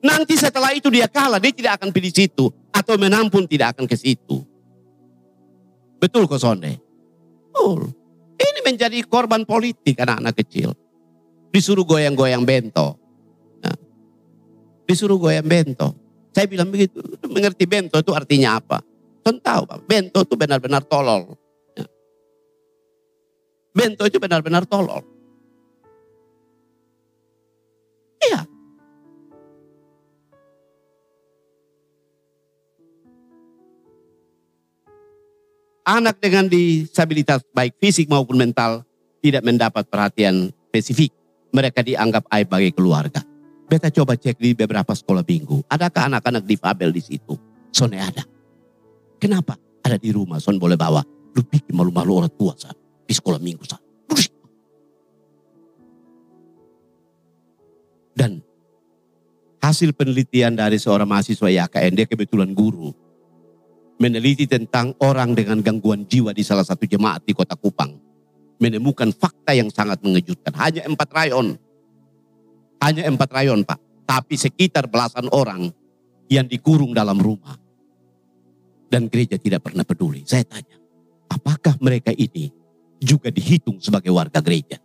Nanti setelah itu dia kalah, dia tidak akan pilih situ atau menang pun tidak akan ke situ. Betul kok Sonde? Betul. Ini menjadi korban politik anak-anak kecil. Disuruh goyang-goyang bento. Nah, disuruh goyang bento. Saya bilang begitu, mengerti bento itu artinya apa? Kan tahu bento itu benar-benar tolol. Ya. Bento itu benar-benar tolol. Iya. Anak dengan disabilitas baik fisik maupun mental tidak mendapat perhatian spesifik mereka dianggap aib bagi keluarga. Beta coba cek di beberapa sekolah minggu. Adakah anak-anak difabel di situ? Sone ada. Kenapa? Ada di rumah, son boleh bawa. Lu pikir malu-malu orang tua saat di sekolah minggu saat. Dan hasil penelitian dari seorang mahasiswa YKN, dia kebetulan guru. Meneliti tentang orang dengan gangguan jiwa di salah satu jemaat di kota Kupang menemukan fakta yang sangat mengejutkan. Hanya empat rayon. Hanya empat rayon Pak. Tapi sekitar belasan orang yang dikurung dalam rumah. Dan gereja tidak pernah peduli. Saya tanya, apakah mereka ini juga dihitung sebagai warga gereja?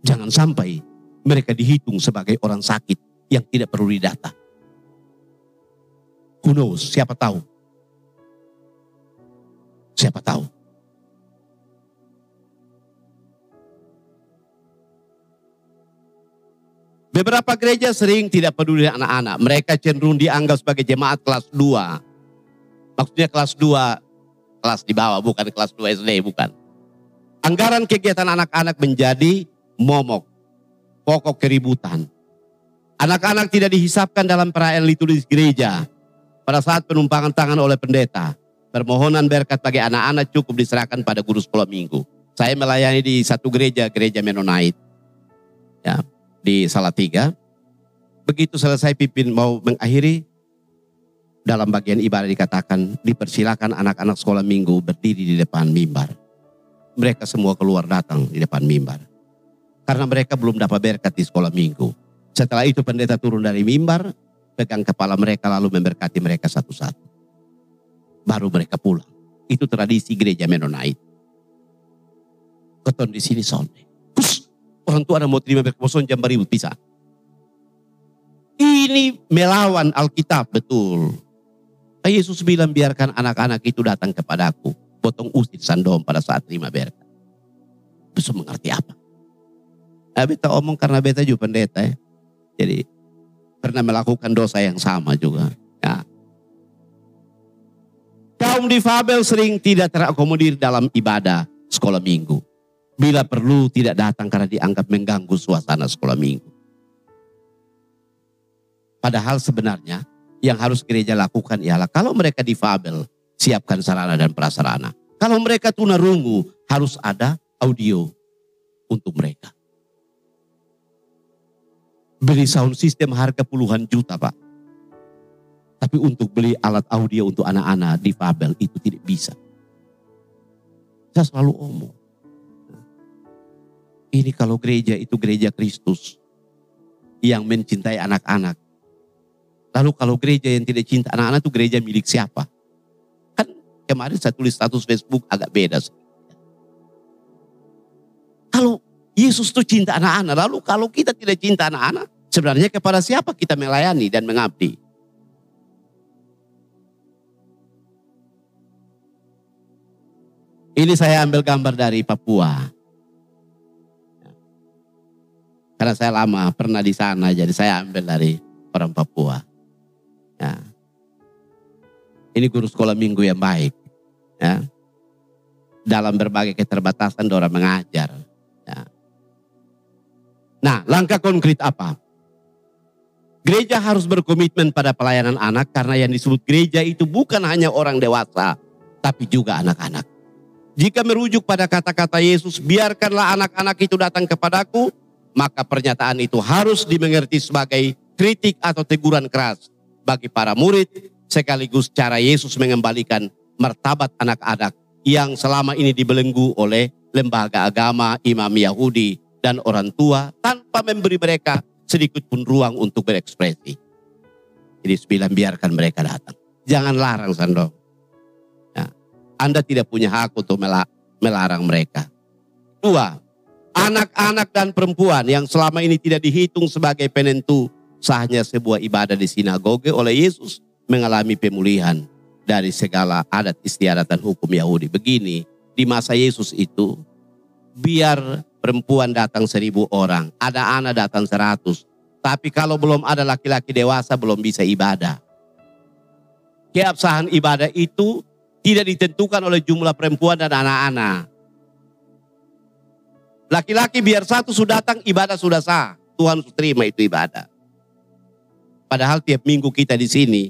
Jangan sampai mereka dihitung sebagai orang sakit yang tidak perlu didata. Who knows? Siapa tahu? Siapa tahu? Beberapa gereja sering tidak peduli anak-anak. Mereka cenderung dianggap sebagai jemaat kelas 2. Maksudnya kelas 2, kelas di bawah, bukan kelas 2 SD, bukan. Anggaran kegiatan anak-anak menjadi momok, pokok keributan. Anak-anak tidak dihisapkan dalam perayaan liturgis gereja pada saat penumpangan tangan oleh pendeta. Permohonan berkat bagi anak-anak cukup diserahkan pada guru sekolah minggu. Saya melayani di satu gereja, gereja Mennonite. Ya, di Salatiga. Begitu selesai pimpin mau mengakhiri, dalam bagian ibadah dikatakan dipersilakan anak-anak sekolah minggu berdiri di depan mimbar. Mereka semua keluar datang di depan mimbar. Karena mereka belum dapat berkat di sekolah minggu. Setelah itu pendeta turun dari mimbar, pegang kepala mereka lalu memberkati mereka satu-satu. Baru mereka pulang. Itu tradisi gereja Mennonite. Keton di sini sonde. Kus, orang tua ada mau terima berkeposon jam beribut bisa. Ini melawan Alkitab betul. Yesus bilang biarkan anak-anak itu datang kepadaku. Potong usir sandom pada saat terima berkat. Bisa mengerti apa? Nah, beta omong karena beta juga pendeta ya. Jadi pernah melakukan dosa yang sama juga. Ya. Kaum difabel sering tidak terakomodir dalam ibadah sekolah minggu. Bila perlu tidak datang karena dianggap mengganggu suasana sekolah minggu. Padahal sebenarnya yang harus gereja lakukan ialah kalau mereka difabel, siapkan sarana dan prasarana. Kalau mereka tunarungu, harus ada audio untuk mereka. Beli sound system harga puluhan juta pak. Tapi untuk beli alat audio untuk anak-anak di Fabel itu tidak bisa. Saya selalu omong. Ini kalau gereja itu gereja Kristus. Yang mencintai anak-anak. Lalu kalau gereja yang tidak cinta anak-anak itu gereja milik siapa? Kan kemarin saya tulis status Facebook agak beda. Kalau Yesus itu cinta anak-anak. Lalu kalau kita tidak cinta anak-anak, sebenarnya kepada siapa kita melayani dan mengabdi? Ini saya ambil gambar dari Papua. Karena saya lama pernah di sana, jadi saya ambil dari orang Papua. Ya. Ini guru sekolah minggu yang baik. Ya. Dalam berbagai keterbatasan orang mengajar. Ya. Nah, langkah konkret apa? Gereja harus berkomitmen pada pelayanan anak karena yang disebut gereja itu bukan hanya orang dewasa, tapi juga anak-anak. Jika merujuk pada kata-kata Yesus, biarkanlah anak-anak itu datang kepadaku, maka pernyataan itu harus dimengerti sebagai kritik atau teguran keras bagi para murid, sekaligus cara Yesus mengembalikan martabat anak-anak yang selama ini dibelenggu oleh lembaga agama, imam Yahudi, dan orang tua tanpa memberi mereka sedikit pun ruang untuk berekspresi. Jadi sembilan biarkan mereka datang. Jangan larang Sando. Anda tidak punya hak untuk melarang mereka. Dua, anak-anak dan perempuan yang selama ini tidak dihitung sebagai penentu sahnya sebuah ibadah di sinagoge oleh Yesus mengalami pemulihan dari segala adat istiadat dan hukum Yahudi. Begini, di masa Yesus itu biar perempuan datang seribu orang, ada anak datang seratus. Tapi kalau belum ada laki-laki dewasa belum bisa ibadah. Keabsahan ibadah itu tidak ditentukan oleh jumlah perempuan dan anak-anak. Laki-laki biar satu sudah datang ibadah sudah sah. Tuhan terima itu ibadah. Padahal tiap minggu kita di sini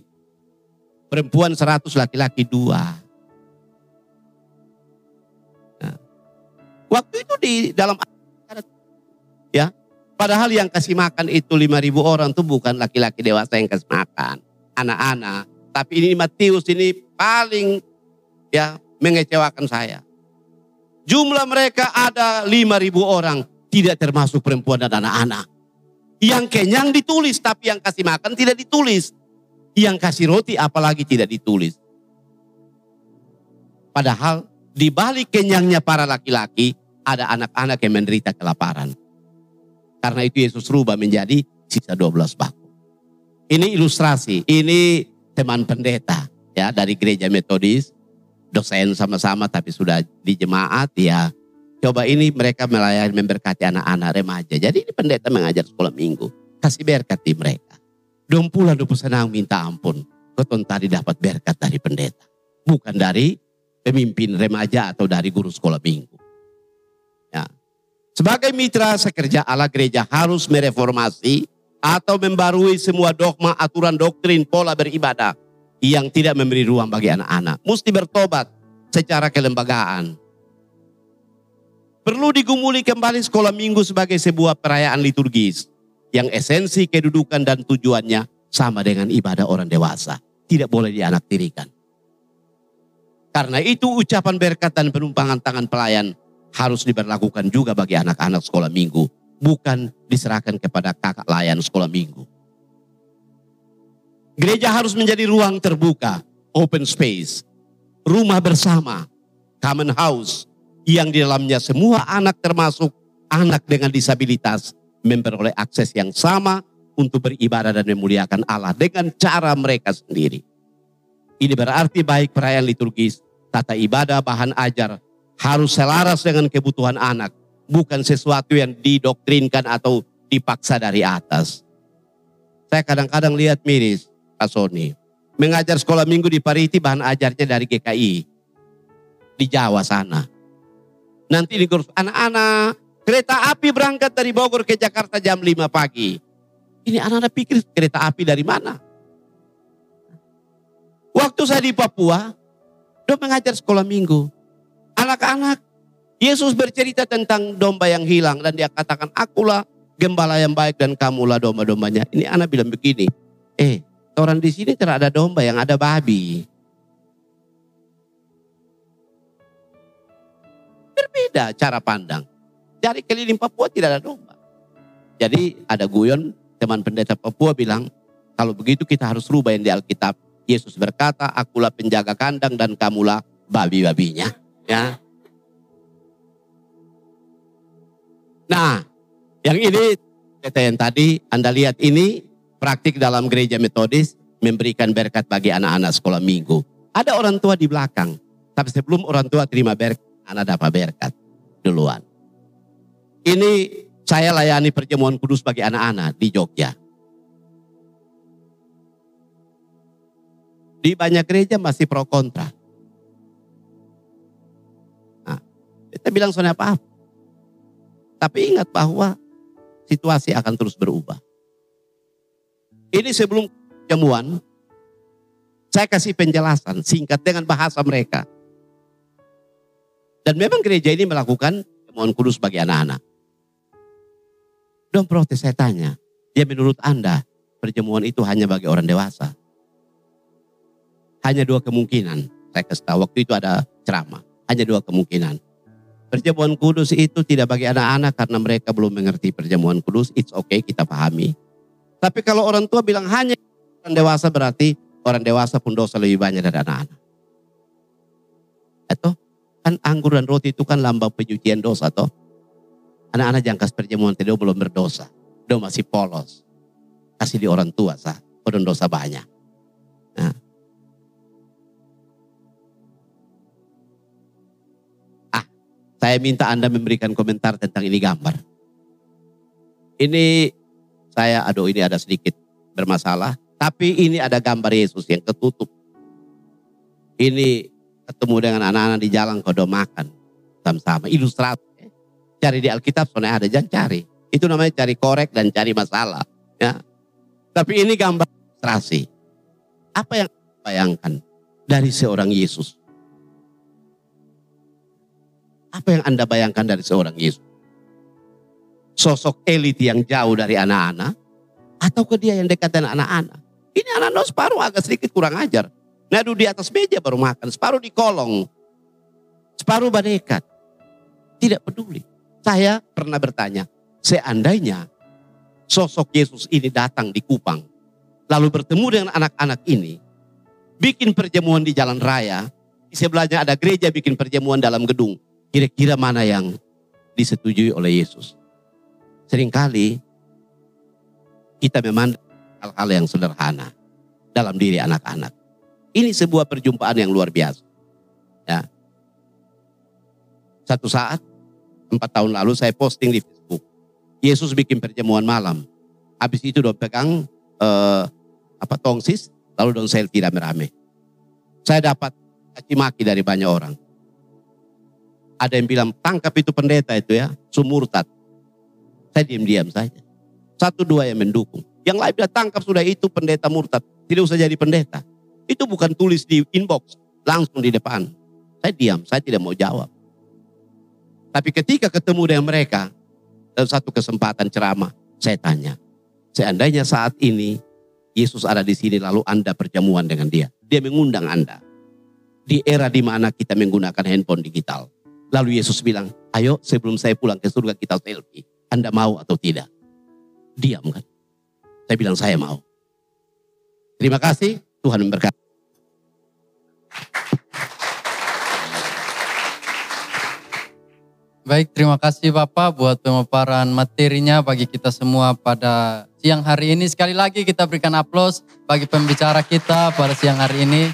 perempuan seratus laki-laki dua. Waktu itu di dalam ya. Padahal yang kasih makan itu 5000 orang itu bukan laki-laki dewasa yang kasih makan, anak-anak. Tapi ini Matius ini paling ya mengecewakan saya. Jumlah mereka ada 5000 orang, tidak termasuk perempuan dan anak-anak. Yang kenyang ditulis, tapi yang kasih makan tidak ditulis. Yang kasih roti apalagi tidak ditulis. Padahal di balik kenyangnya para laki-laki, ada anak-anak yang menderita kelaparan. Karena itu Yesus rubah menjadi sisa 12 baku. Ini ilustrasi, ini teman pendeta ya dari gereja metodis, dosen sama-sama tapi sudah di jemaat ya. Coba ini mereka melayani memberkati anak-anak remaja. Jadi ini pendeta mengajar sekolah minggu. Kasih berkat di mereka. Dong pula dupu senang minta ampun. Keton tadi dapat berkat dari pendeta. Bukan dari pemimpin remaja atau dari guru sekolah minggu. Ya. Sebagai mitra sekerja Allah gereja harus mereformasi atau membarui semua dogma, aturan, doktrin, pola beribadah yang tidak memberi ruang bagi anak-anak. Mesti bertobat secara kelembagaan. Perlu digumuli kembali sekolah minggu sebagai sebuah perayaan liturgis yang esensi kedudukan dan tujuannya sama dengan ibadah orang dewasa. tidak boleh dianaktirikan. Karena itu ucapan berkat dan penumpangan tangan pelayan harus diberlakukan juga bagi anak-anak sekolah minggu. Bukan diserahkan kepada kakak layan sekolah minggu. Gereja harus menjadi ruang terbuka, open space, rumah bersama, common house, yang di dalamnya semua anak termasuk anak dengan disabilitas memperoleh akses yang sama untuk beribadah dan memuliakan Allah dengan cara mereka sendiri. Ini berarti baik perayaan liturgis, tata ibadah, bahan ajar harus selaras dengan kebutuhan anak, bukan sesuatu yang didoktrinkan atau dipaksa dari atas. Saya kadang-kadang lihat miris, Pak Sony, mengajar sekolah minggu di Pariti bahan ajarnya dari GKI di Jawa sana. Nanti di anak-anak kereta api berangkat dari Bogor ke Jakarta jam 5 pagi. Ini anak-anak pikir kereta api dari mana? Waktu saya di Papua, udah mengajar sekolah minggu. Anak-anak, Yesus bercerita tentang domba yang hilang dan dia katakan, akulah gembala yang baik dan kamulah domba-dombanya. Ini anak bilang begini, eh orang di sini tidak ada domba yang ada babi. Berbeda cara pandang. Dari keliling Papua tidak ada domba. Jadi ada guyon teman pendeta Papua bilang, kalau begitu kita harus rubah yang di Alkitab. Yesus berkata, akulah penjaga kandang dan kamulah babi-babinya. Ya. Nah, yang ini kata yang tadi Anda lihat ini praktik dalam gereja metodis memberikan berkat bagi anak-anak sekolah minggu. Ada orang tua di belakang, tapi sebelum orang tua terima berkat, anak dapat berkat duluan. Ini saya layani perjamuan kudus bagi anak-anak di Jogja. Di banyak gereja masih pro kontra. Nah, kita bilang soalnya apa, Tapi ingat bahwa situasi akan terus berubah. Ini sebelum perjamuan, saya kasih penjelasan singkat dengan bahasa mereka. Dan memang gereja ini melakukan perjamuan kudus bagi anak-anak. Don't protes, saya tanya. Dia menurut Anda, perjamuan itu hanya bagi orang dewasa. Hanya dua kemungkinan. Saya kasih tahu, waktu itu ada ceramah. Hanya dua kemungkinan. Perjamuan kudus itu tidak bagi anak-anak karena mereka belum mengerti perjamuan kudus. It's okay, kita pahami. Tapi kalau orang tua bilang hanya orang dewasa berarti orang dewasa pun dosa lebih banyak dari anak-anak. Atau kan anggur dan roti itu kan lambang pencucian dosa toh. Anak-anak jangkas perjamuan tidak belum berdosa. Dia masih polos. Kasih di orang tua sah. Kodon dosa banyak. Nah. Ah, saya minta Anda memberikan komentar tentang ini gambar. Ini saya, aduh ini ada sedikit bermasalah. Tapi ini ada gambar Yesus yang ketutup. Ini ketemu dengan anak-anak di jalan kodo makan. Sama-sama, ilustrasi cari di Alkitab soalnya ada jangan cari. Itu namanya cari korek dan cari masalah. Ya. Tapi ini gambar ilustrasi. Apa yang bayangkan dari seorang Yesus? Apa yang Anda bayangkan dari seorang Yesus? Sosok elit yang jauh dari anak-anak? Atau ke dia yang dekat dengan anak-anak? Ini anak-anak separuh agak sedikit kurang ajar. Ngadu di atas meja baru makan. Separuh di kolong. Separuh badekat. Tidak peduli. Saya pernah bertanya, seandainya sosok Yesus ini datang di Kupang, lalu bertemu dengan anak-anak ini, bikin perjamuan di jalan raya, di sebelahnya ada gereja bikin perjamuan dalam gedung, kira-kira mana yang disetujui oleh Yesus? Seringkali kita memandang hal-hal yang sederhana dalam diri anak-anak. Ini sebuah perjumpaan yang luar biasa. Ya. Satu saat empat tahun lalu saya posting di Facebook. Yesus bikin perjamuan malam. Habis itu udah pegang uh, apa tongsis, lalu dong selfie rame-rame. Saya dapat caci dari banyak orang. Ada yang bilang tangkap itu pendeta itu ya, sumurtat. Saya diam-diam saja. Satu dua yang mendukung. Yang lain bilang tangkap sudah itu pendeta murtad. Tidak usah jadi pendeta. Itu bukan tulis di inbox, langsung di depan. Saya diam, saya tidak mau jawab. Tapi ketika ketemu dengan mereka, dalam satu kesempatan ceramah, saya tanya, seandainya saat ini Yesus ada di sini lalu Anda perjamuan dengan dia. Dia mengundang Anda. Di era di mana kita menggunakan handphone digital. Lalu Yesus bilang, ayo sebelum saya pulang ke surga kita selfie. Anda mau atau tidak? Diam kan? Saya bilang saya mau. Terima kasih, Tuhan memberkati. Baik, terima kasih Bapak buat pemaparan materinya bagi kita semua pada siang hari ini. Sekali lagi kita berikan aplaus bagi pembicara kita pada siang hari ini.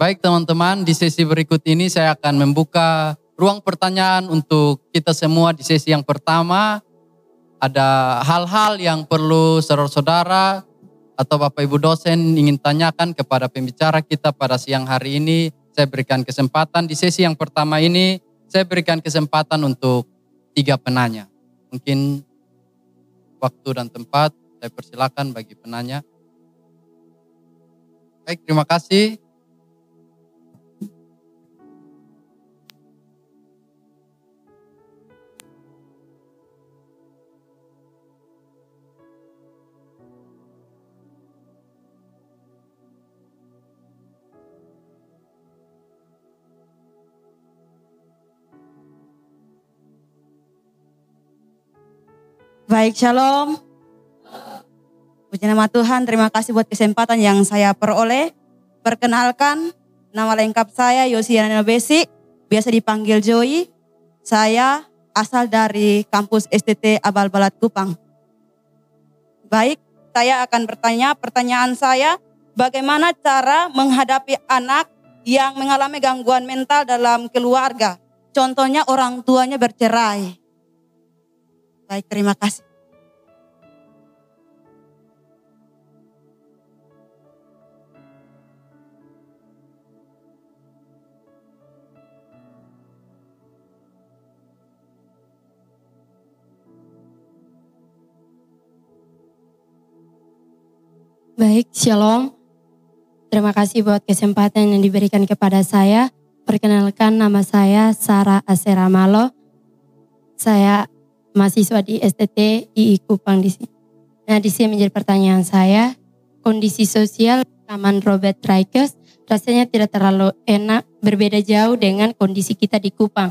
Baik teman-teman, di sesi berikut ini saya akan membuka ruang pertanyaan untuk kita semua di sesi yang pertama. Ada hal-hal yang perlu saudara-saudara atau Bapak Ibu dosen ingin tanyakan kepada pembicara kita pada siang hari ini. Saya berikan kesempatan di sesi yang pertama ini saya berikan kesempatan untuk tiga penanya. Mungkin waktu dan tempat saya persilakan bagi penanya. Baik, terima kasih. Baik, shalom. Puji nama Tuhan, terima kasih buat kesempatan yang saya peroleh. Perkenalkan, nama lengkap saya Yosiana Besi, biasa dipanggil Joy. Saya asal dari kampus STT Abal Balat Kupang. Baik, saya akan bertanya, pertanyaan saya, bagaimana cara menghadapi anak yang mengalami gangguan mental dalam keluarga? Contohnya orang tuanya bercerai. Baik, terima kasih. Baik, Shalom. Terima kasih buat kesempatan yang diberikan kepada saya. Perkenalkan nama saya Sarah Aseramalo. Saya mahasiswa di STT II Kupang di sini. Nah, di sini menjadi pertanyaan saya, kondisi sosial Taman Robert Rikers rasanya tidak terlalu enak, berbeda jauh dengan kondisi kita di Kupang.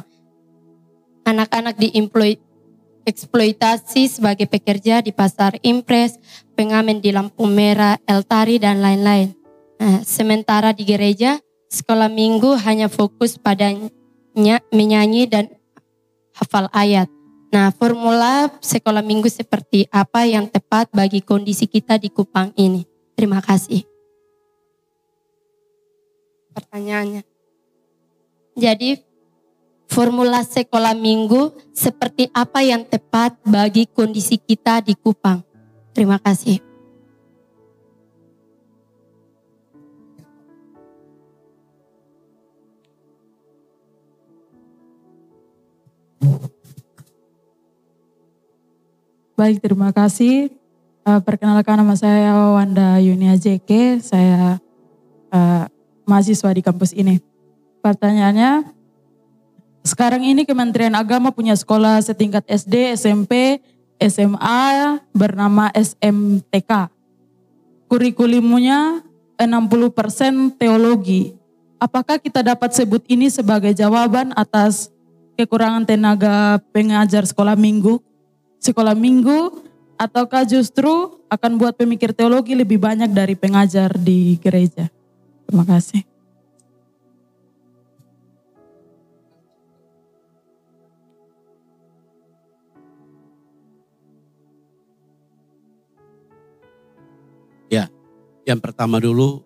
Anak-anak dieksploitasi sebagai pekerja di pasar impres, pengamen di lampu merah, eltari, dan lain-lain. Nah, sementara di gereja, sekolah minggu hanya fokus pada menyanyi dan hafal ayat. Nah, formula sekolah minggu seperti apa yang tepat bagi kondisi kita di Kupang ini? Terima kasih. Pertanyaannya. Jadi, formula sekolah minggu seperti apa yang tepat bagi kondisi kita di Kupang? Terima kasih. Baik, terima kasih. Uh, perkenalkan nama saya Wanda Yunia JK, saya uh, mahasiswa di kampus ini. Pertanyaannya, sekarang ini Kementerian Agama punya sekolah setingkat SD, SMP, SMA bernama SMTK. Kurikulumnya 60% teologi. Apakah kita dapat sebut ini sebagai jawaban atas kekurangan tenaga pengajar sekolah minggu sekolah minggu ataukah justru akan buat pemikir teologi lebih banyak dari pengajar di gereja? Terima kasih. Ya, yang pertama dulu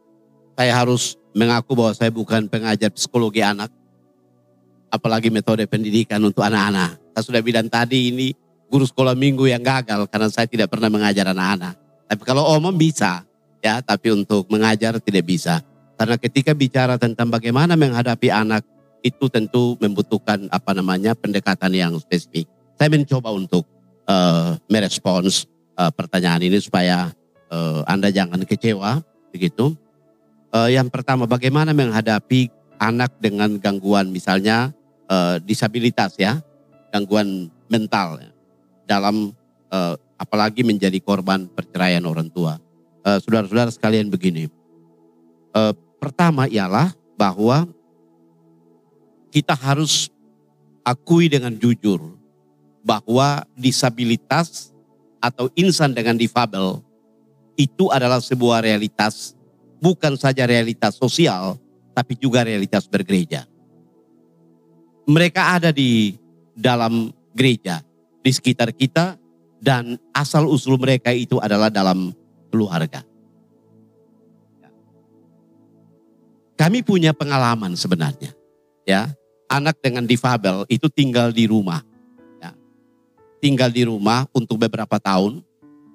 saya harus mengaku bahwa saya bukan pengajar psikologi anak. Apalagi metode pendidikan untuk anak-anak. Saya sudah bilang tadi ini guru sekolah minggu yang gagal karena saya tidak pernah mengajar anak-anak. Tapi kalau omong bisa, ya, tapi untuk mengajar tidak bisa. Karena ketika bicara tentang bagaimana menghadapi anak itu tentu membutuhkan apa namanya pendekatan yang spesifik. Saya mencoba untuk uh, merespons uh, pertanyaan ini supaya uh, Anda jangan kecewa begitu. Uh, yang pertama bagaimana menghadapi anak dengan gangguan misalnya uh, disabilitas ya, gangguan mental. Ya dalam uh, apalagi menjadi korban perceraian orang tua. eh, saudara-saudara sekalian begini. Eh, pertama ialah bahwa kita harus akui dengan jujur bahwa disabilitas atau insan dengan difabel itu adalah sebuah realitas bukan saja realitas sosial tapi juga realitas bergereja. Mereka ada di dalam gereja, di sekitar kita dan asal usul mereka itu adalah dalam keluarga. Kami punya pengalaman sebenarnya. Ya, anak dengan difabel itu tinggal di rumah. Ya. Tinggal di rumah untuk beberapa tahun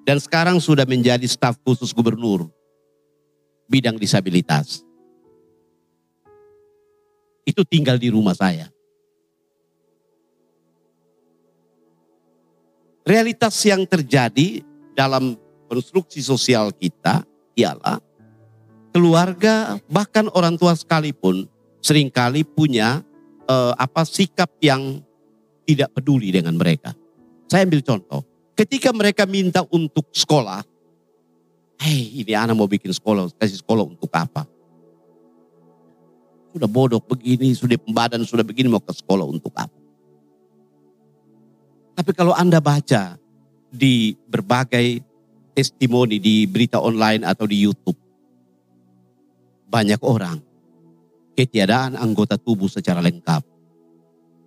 dan sekarang sudah menjadi staf khusus gubernur bidang disabilitas. Itu tinggal di rumah saya. Realitas yang terjadi dalam konstruksi sosial kita ialah keluarga bahkan orang tua sekalipun sering kali punya eh, apa sikap yang tidak peduli dengan mereka. Saya ambil contoh, ketika mereka minta untuk sekolah, hei ini anak mau bikin sekolah, kasih sekolah untuk apa? Sudah bodoh begini, sudah pembadan, sudah begini mau ke sekolah untuk apa? Tapi kalau Anda baca di berbagai testimoni di berita online atau di YouTube, banyak orang ketiadaan anggota tubuh secara lengkap.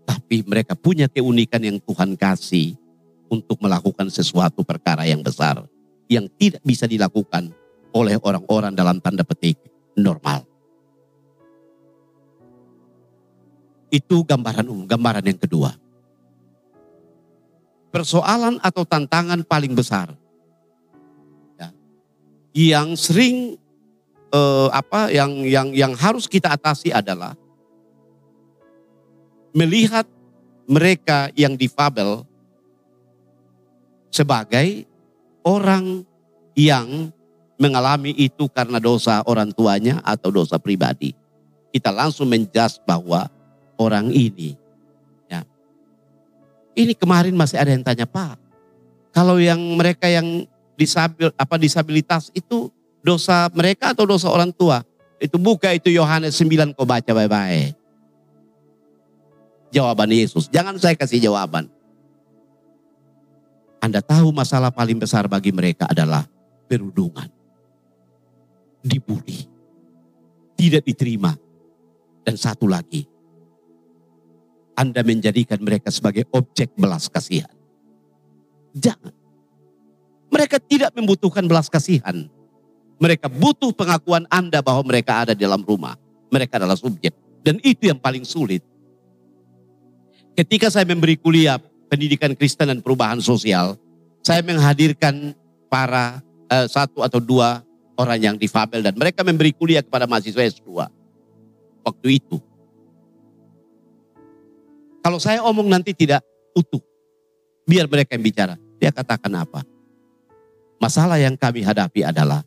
Tapi mereka punya keunikan yang Tuhan kasih untuk melakukan sesuatu perkara yang besar yang tidak bisa dilakukan oleh orang-orang dalam tanda petik normal. Itu gambaran umum, gambaran yang kedua persoalan atau tantangan paling besar ya, yang sering eh, apa yang yang yang harus kita atasi adalah melihat mereka yang difabel sebagai orang yang mengalami itu karena dosa orang tuanya atau dosa pribadi. Kita langsung menjas bahwa orang ini ini kemarin masih ada yang tanya, Pak, kalau yang mereka yang disabil, apa disabilitas itu dosa mereka atau dosa orang tua? Itu buka itu Yohanes 9 kau baca baik-baik. Jawaban Yesus. Jangan saya kasih jawaban. Anda tahu masalah paling besar bagi mereka adalah perundungan. Dibully. Tidak diterima. Dan satu lagi, anda menjadikan mereka sebagai objek belas kasihan. Jangan. Mereka tidak membutuhkan belas kasihan. Mereka butuh pengakuan Anda bahwa mereka ada di dalam rumah. Mereka adalah subjek. Dan itu yang paling sulit. Ketika saya memberi kuliah pendidikan Kristen dan perubahan sosial, saya menghadirkan para eh, satu atau dua orang yang difabel dan mereka memberi kuliah kepada mahasiswa S2. Waktu itu kalau saya omong nanti tidak utuh. Biar mereka yang bicara. Dia katakan apa? Masalah yang kami hadapi adalah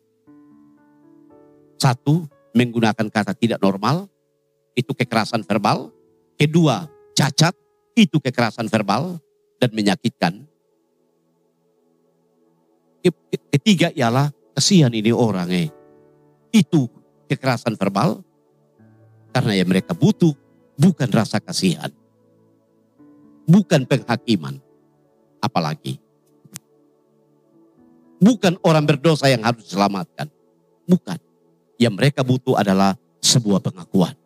satu, menggunakan kata tidak normal, itu kekerasan verbal. Kedua, cacat, itu kekerasan verbal dan menyakitkan. Ketiga ialah kesian ini orang eh. Itu kekerasan verbal karena ya mereka butuh bukan rasa kasihan bukan penghakiman. Apalagi. Bukan orang berdosa yang harus diselamatkan. Bukan. Yang mereka butuh adalah sebuah pengakuan.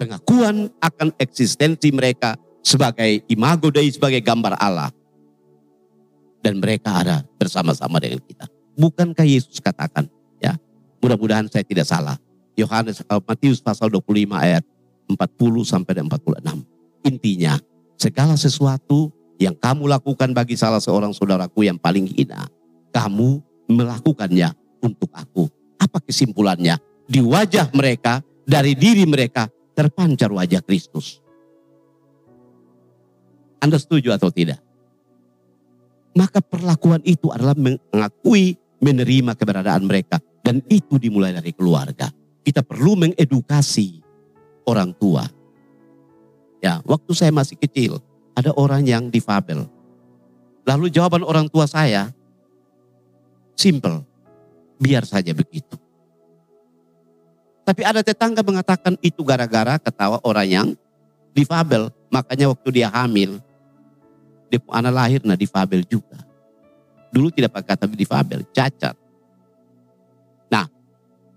Pengakuan akan eksistensi mereka sebagai imago Dei, sebagai gambar Allah. Dan mereka ada bersama-sama dengan kita. Bukankah Yesus katakan, ya, mudah-mudahan saya tidak salah. Yohanes uh, Matius pasal 25 ayat 40 sampai 46. Intinya, segala sesuatu yang kamu lakukan bagi salah seorang saudaraku yang paling hina, kamu melakukannya untuk aku. Apa kesimpulannya? Di wajah mereka, dari diri mereka terpancar wajah Kristus. Anda setuju atau tidak? Maka perlakuan itu adalah mengakui, menerima keberadaan mereka. Dan itu dimulai dari keluarga. Kita perlu mengedukasi orang tua Ya, waktu saya masih kecil, ada orang yang difabel. Lalu jawaban orang tua saya, simple. biar saja begitu. Tapi ada tetangga mengatakan itu gara-gara ketawa orang yang difabel. Makanya waktu dia hamil, dia anak lahir nah difabel juga. Dulu tidak pakai kata difabel, cacat. Nah,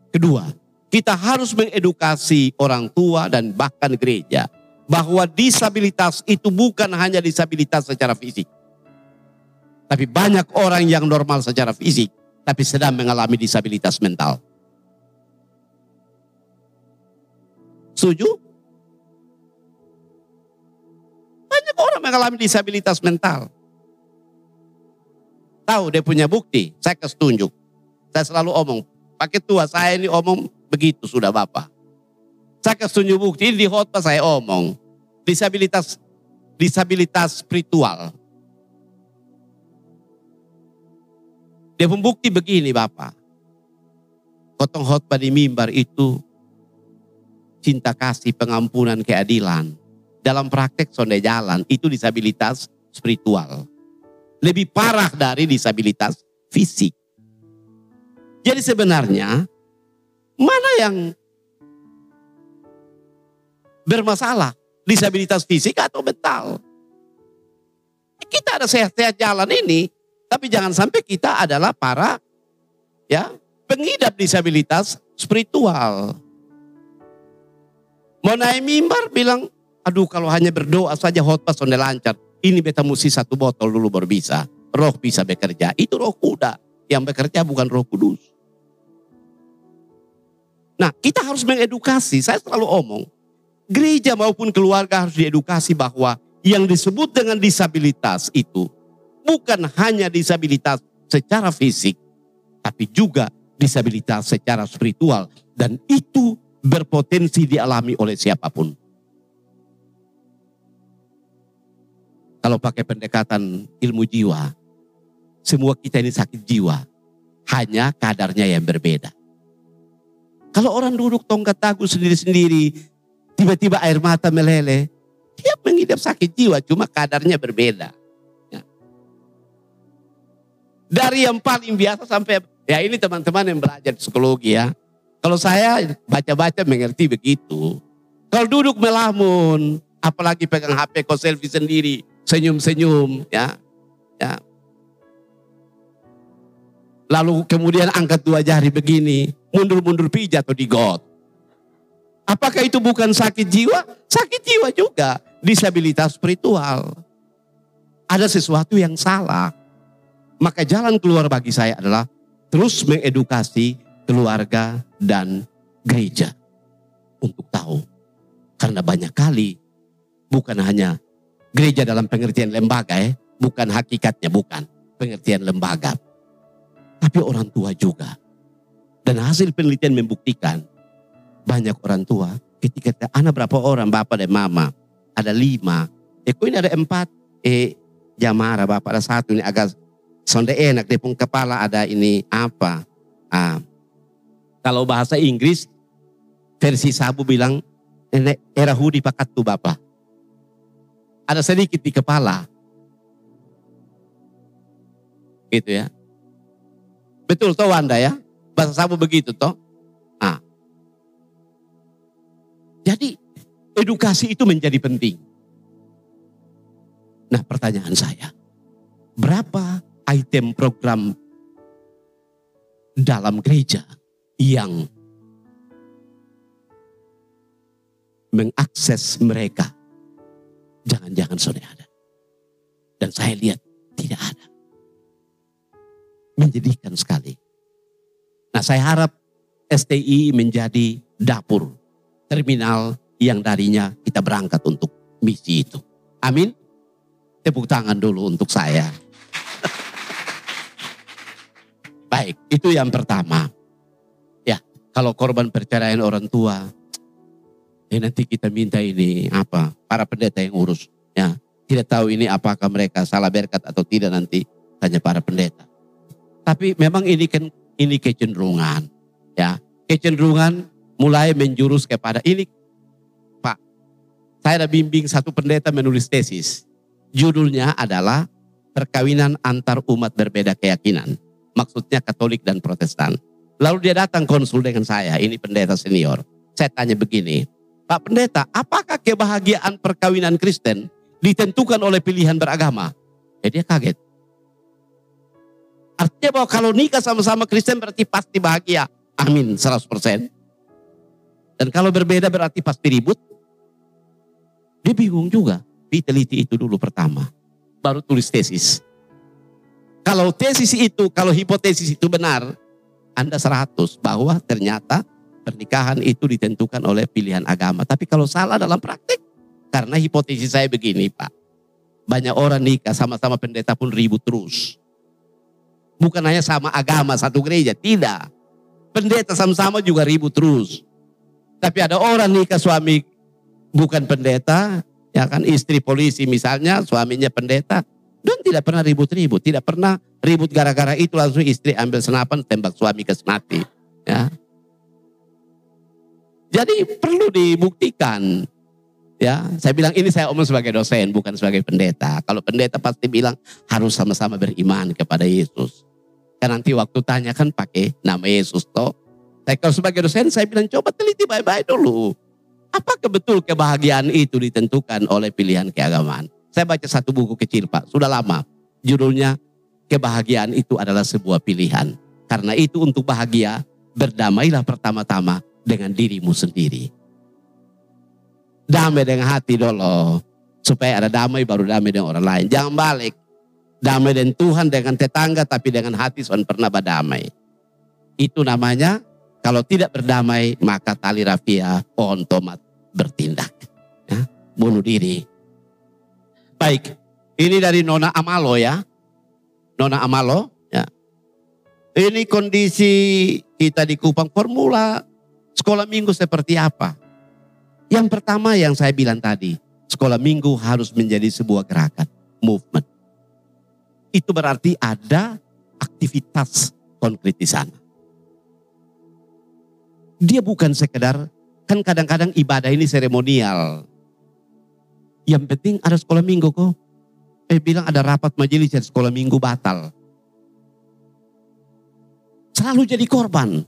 kedua, kita harus mengedukasi orang tua dan bahkan gereja bahwa disabilitas itu bukan hanya disabilitas secara fisik. Tapi banyak orang yang normal secara fisik tapi sedang mengalami disabilitas mental. Setuju? Banyak orang mengalami disabilitas mental. Tahu dia punya bukti, saya kasih tunjuk. Saya selalu omong, pakai tua saya ini omong begitu sudah Bapak. Saya kasih bukti, di khotbah saya omong. Disabilitas disabilitas spiritual. Dia membukti begini Bapak. Potong khotbah di mimbar itu cinta kasih, pengampunan, keadilan. Dalam praktek sonde jalan itu disabilitas spiritual. Lebih parah dari disabilitas fisik. Jadi sebenarnya mana yang bermasalah? Disabilitas fisik atau mental? Kita ada sehat-sehat jalan ini, tapi jangan sampai kita adalah para ya pengidap disabilitas spiritual. Mau naik mimbar bilang, aduh kalau hanya berdoa saja khotbah sonde lancar. Ini beta mesti satu botol dulu baru bisa. Roh bisa bekerja. Itu roh kuda. Yang bekerja bukan roh kudus. Nah kita harus mengedukasi. Saya selalu omong. Gereja maupun keluarga harus diedukasi bahwa yang disebut dengan disabilitas itu bukan hanya disabilitas secara fisik, tapi juga disabilitas secara spiritual. Dan itu berpotensi dialami oleh siapa pun. Kalau pakai pendekatan ilmu jiwa, semua kita ini sakit jiwa, hanya kadarnya yang berbeda. Kalau orang duduk tongkat tagu sendiri-sendiri, tiba-tiba air mata meleleh, dia mengidap sakit jiwa, cuma kadarnya berbeda. Ya. Dari yang paling biasa sampai, ya ini teman-teman yang belajar psikologi ya, kalau saya baca-baca mengerti begitu. Kalau duduk melamun, apalagi pegang HP kau selfie sendiri, senyum-senyum, ya, ya. Lalu kemudian angkat dua jari begini, mundur-mundur pijat atau digot. Apakah itu bukan sakit jiwa? Sakit jiwa juga, disabilitas spiritual. Ada sesuatu yang salah. Maka jalan keluar bagi saya adalah terus mengedukasi keluarga, dan gereja. Untuk tahu. Karena banyak kali bukan hanya gereja dalam pengertian lembaga ya. Bukan hakikatnya, bukan. Pengertian lembaga. Tapi orang tua juga. Dan hasil penelitian membuktikan banyak orang tua ketika anak berapa orang bapak dan mama ada lima eh kok ini ada empat eh jamara bapak ada satu ini agak sonde enak di pun kepala ada ini apa ah kalau bahasa Inggris, versi Sabu bilang, era hudi pakat tu bapak. Ada sedikit di kepala. Gitu ya. Betul toh Wanda ya? Bahasa Sabu begitu toh. Jadi edukasi itu menjadi penting. Nah pertanyaan saya, berapa item program dalam gereja yang mengakses mereka. Jangan-jangan saudara ada. Dan saya lihat tidak ada. Menjadikan sekali. Nah saya harap STI menjadi dapur, terminal yang darinya kita berangkat untuk misi itu. Amin. Tepuk tangan dulu untuk saya. Baik, itu yang pertama. Kalau korban perceraian orang tua, eh nanti kita minta ini apa? Para pendeta yang urus. Ya, tidak tahu ini apakah mereka salah berkat atau tidak nanti tanya para pendeta. Tapi memang ini kan ini kecenderungan, ya kecenderungan mulai menjurus kepada ini, Pak. Saya ada bimbing satu pendeta menulis tesis. Judulnya adalah perkawinan antar umat berbeda keyakinan. Maksudnya Katolik dan Protestan Lalu dia datang konsul dengan saya, ini pendeta senior. Saya tanya begini, Pak Pendeta, apakah kebahagiaan perkawinan Kristen ditentukan oleh pilihan beragama? Eh dia kaget. Artinya bahwa kalau nikah sama-sama Kristen berarti pasti bahagia. Amin, 100%. Dan kalau berbeda berarti pasti ribut. Dia bingung juga. Diteliti itu dulu pertama. Baru tulis tesis. Kalau tesis itu, kalau hipotesis itu benar, Anda 100 bahwa ternyata pernikahan itu ditentukan oleh pilihan agama. Tapi kalau salah dalam praktik, karena hipotesis saya begini Pak. Banyak orang nikah sama-sama pendeta pun ribut terus. Bukan hanya sama agama satu gereja, tidak. Pendeta sama-sama juga ribut terus. Tapi ada orang nikah suami bukan pendeta, ya kan istri polisi misalnya, suaminya pendeta, dan tidak pernah ribut-ribut, tidak pernah ribut gara-gara itu langsung istri ambil senapan tembak suami ke mati. Ya. Jadi perlu dibuktikan. Ya, saya bilang ini saya omong sebagai dosen, bukan sebagai pendeta. Kalau pendeta pasti bilang harus sama-sama beriman kepada Yesus. Kan nanti waktu tanya kan pakai nama Yesus toh. Kalau sebagai dosen saya bilang coba teliti baik-baik dulu. Apakah betul kebahagiaan itu ditentukan oleh pilihan keagamaan? Saya baca satu buku kecil Pak, sudah lama. Judulnya Kebahagiaan itu adalah sebuah pilihan. Karena itu untuk bahagia, berdamailah pertama-tama dengan dirimu sendiri. Damai dengan hati dulu. Supaya ada damai baru damai dengan orang lain. Jangan balik. Damai dengan Tuhan, dengan tetangga, tapi dengan hati Tuhan pernah berdamai. Itu namanya kalau tidak berdamai maka tali rafia pohon tomat bertindak. Ya, bunuh diri. Baik, ini dari Nona Amalo ya. Nona Amalo ya. Ini kondisi kita di Kupang formula sekolah minggu seperti apa? Yang pertama yang saya bilang tadi, sekolah minggu harus menjadi sebuah gerakan, movement. Itu berarti ada aktivitas konkret di sana. Dia bukan sekedar, kan kadang-kadang ibadah ini seremonial. Yang penting ada sekolah minggu kok. Eh bilang ada rapat majelis dan sekolah minggu batal. Selalu jadi korban.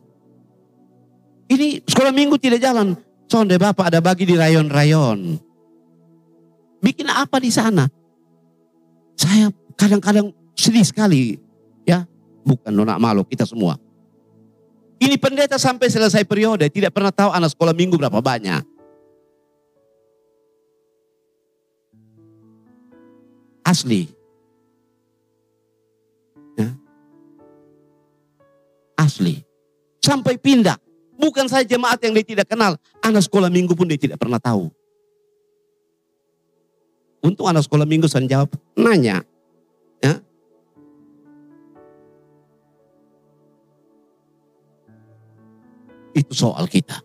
Ini sekolah minggu tidak jalan. Sonde Bapak ada bagi di rayon-rayon. Bikin apa di sana? Saya kadang-kadang sedih sekali. Ya, bukan nona malu kita semua. Ini pendeta sampai selesai periode tidak pernah tahu anak sekolah minggu berapa banyak. Asli. Ya. Asli. Sampai pindah. Bukan saja jemaat yang dia tidak kenal. Anak sekolah minggu pun dia tidak pernah tahu. Untuk anak sekolah minggu saya jawab, nanya. Ya, Itu soal kita.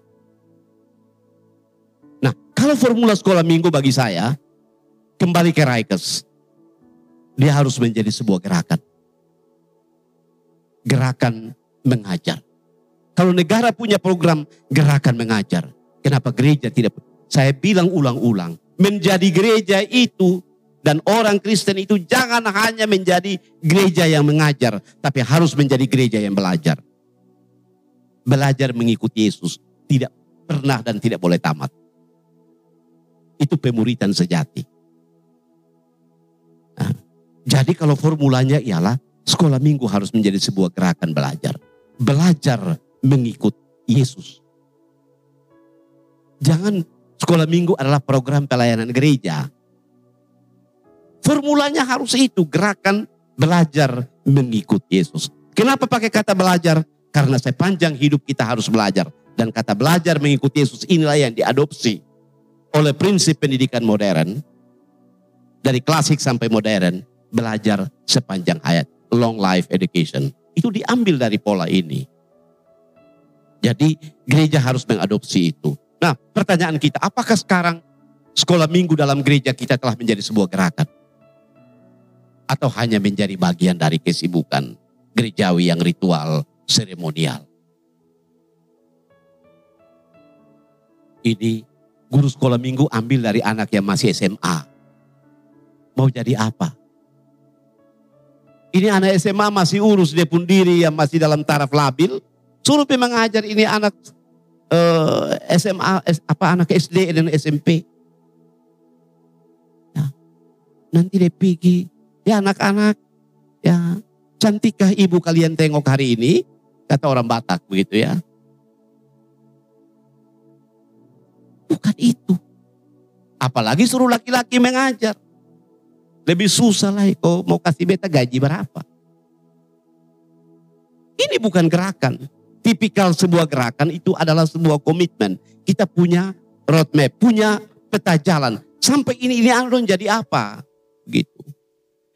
Nah, kalau formula sekolah minggu bagi saya, kembali ke Raikes. Dia harus menjadi sebuah gerakan. Gerakan mengajar. Kalau negara punya program gerakan mengajar, kenapa gereja tidak? Saya bilang ulang-ulang, menjadi gereja itu dan orang Kristen itu jangan hanya menjadi gereja yang mengajar, tapi harus menjadi gereja yang belajar belajar mengikuti Yesus tidak pernah dan tidak boleh tamat. Itu pemuritan sejati. Nah, jadi kalau formulanya ialah sekolah minggu harus menjadi sebuah gerakan belajar. Belajar mengikut Yesus. Jangan sekolah minggu adalah program pelayanan gereja. Formulanya harus itu, gerakan belajar mengikut Yesus. Kenapa pakai kata belajar? Karena sepanjang hidup kita harus belajar. Dan kata belajar mengikuti Yesus inilah yang diadopsi oleh prinsip pendidikan modern. Dari klasik sampai modern. Belajar sepanjang hayat. Long life education. Itu diambil dari pola ini. Jadi gereja harus mengadopsi itu. Nah pertanyaan kita, apakah sekarang sekolah minggu dalam gereja kita telah menjadi sebuah gerakan? Atau hanya menjadi bagian dari kesibukan gerejawi yang ritual seremonial. Ini guru sekolah minggu ambil dari anak yang masih SMA. Mau jadi apa? Ini anak SMA masih urus dia pun diri yang masih dalam taraf labil. Suruh pergi mengajar ini anak eh, SMA, apa anak SD dan SMP. Ya. Nanti dia pergi, ya anak-anak, ya cantikkah ibu kalian tengok hari ini? Kata orang Batak begitu ya. Bukan itu. Apalagi suruh laki-laki mengajar. Lebih susah lah kau mau kasih beta gaji berapa. Ini bukan gerakan. Tipikal sebuah gerakan itu adalah sebuah komitmen. Kita punya roadmap, punya peta jalan. Sampai ini, ini Andron jadi apa?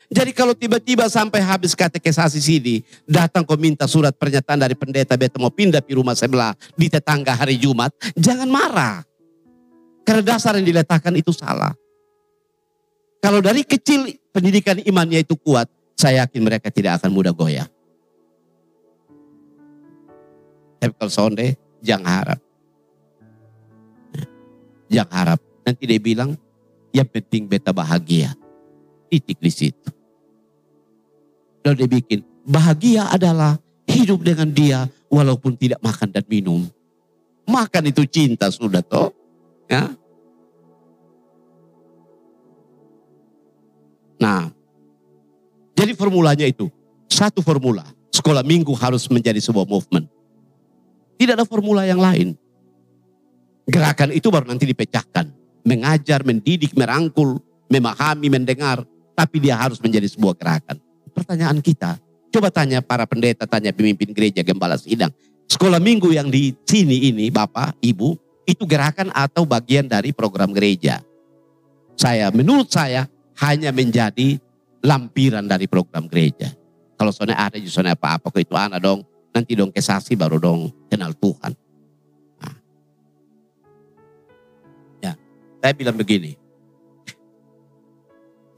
Jadi kalau tiba-tiba sampai habis katekesasi sini, datang kau minta surat pernyataan dari pendeta beta mau pindah di rumah sebelah di tetangga hari Jumat, jangan marah. Karena dasar yang diletakkan itu salah. Kalau dari kecil pendidikan imannya itu kuat, saya yakin mereka tidak akan mudah goyah. Tapi kalau sonde, jangan harap. Jangan harap. Nanti dia bilang, yang penting beta bahagia. Titik di situ. Lalu dia bikin, bahagia adalah hidup dengan dia walaupun tidak makan dan minum. Makan itu cinta sudah toh. Ya. Nah, jadi formulanya itu satu formula. Sekolah minggu harus menjadi sebuah movement. Tidak ada formula yang lain. Gerakan itu baru nanti dipecahkan. Mengajar, mendidik, merangkul, memahami, mendengar. Tapi dia harus menjadi sebuah gerakan. Pertanyaan kita, coba tanya para pendeta, tanya pemimpin gereja, gembala sidang. Sekolah minggu yang di sini ini, Bapak, Ibu, itu gerakan atau bagian dari program gereja. Saya, menurut saya, hanya menjadi lampiran dari program gereja. Kalau soalnya ada, soalnya apa-apa, itu anak dong. Nanti dong kesasi baru dong kenal Tuhan. Nah. Ya, saya bilang begini.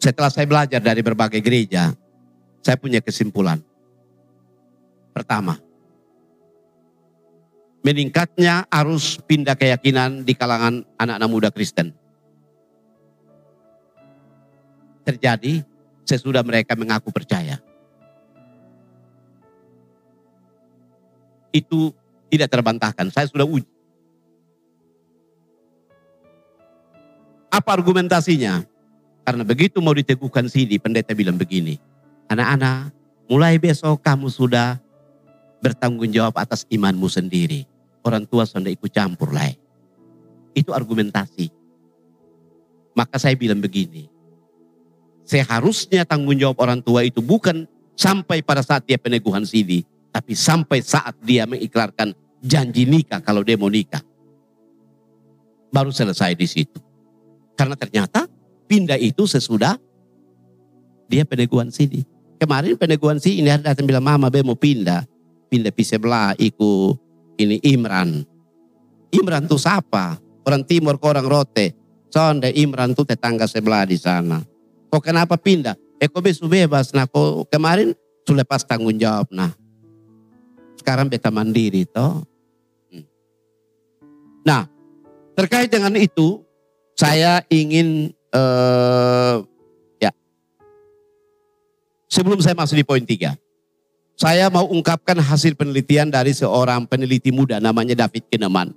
Setelah saya belajar dari berbagai gereja, saya punya kesimpulan. Pertama, meningkatnya arus pindah keyakinan di kalangan anak-anak muda Kristen. Terjadi sesudah mereka mengaku percaya. Itu tidak terbantahkan. Saya sudah uji. Apa argumentasinya? Karena begitu mau diteguhkan sini, pendeta bilang begini. Anak-anak, mulai besok kamu sudah bertanggung jawab atas imanmu sendiri. Orang tua sudah ikut campur lah. Itu argumentasi. Maka saya bilang begini. Seharusnya tanggung jawab orang tua itu bukan sampai pada saat dia peneguhan sini. Tapi sampai saat dia mengikrarkan janji nikah kalau dia mau nikah. Baru selesai di situ. Karena ternyata pindah itu sesudah dia peneguhan sini. Kemarin peneguhan sini ini datang bilang mama be mau pindah. Pindah pi sebelah iku ini Imran. Imran tuh siapa? Orang timur ke orang rote. Sonde Imran tuh tetangga sebelah di sana. Kok kenapa pindah? Eh kok besu bebas. Nah kok kemarin sudah lepas tanggung jawab. Nah sekarang beta mandiri toh. Hmm. Nah terkait dengan itu saya ingin eh, sebelum saya masuk di poin tiga, saya mau ungkapkan hasil penelitian dari seorang peneliti muda namanya David Kineman.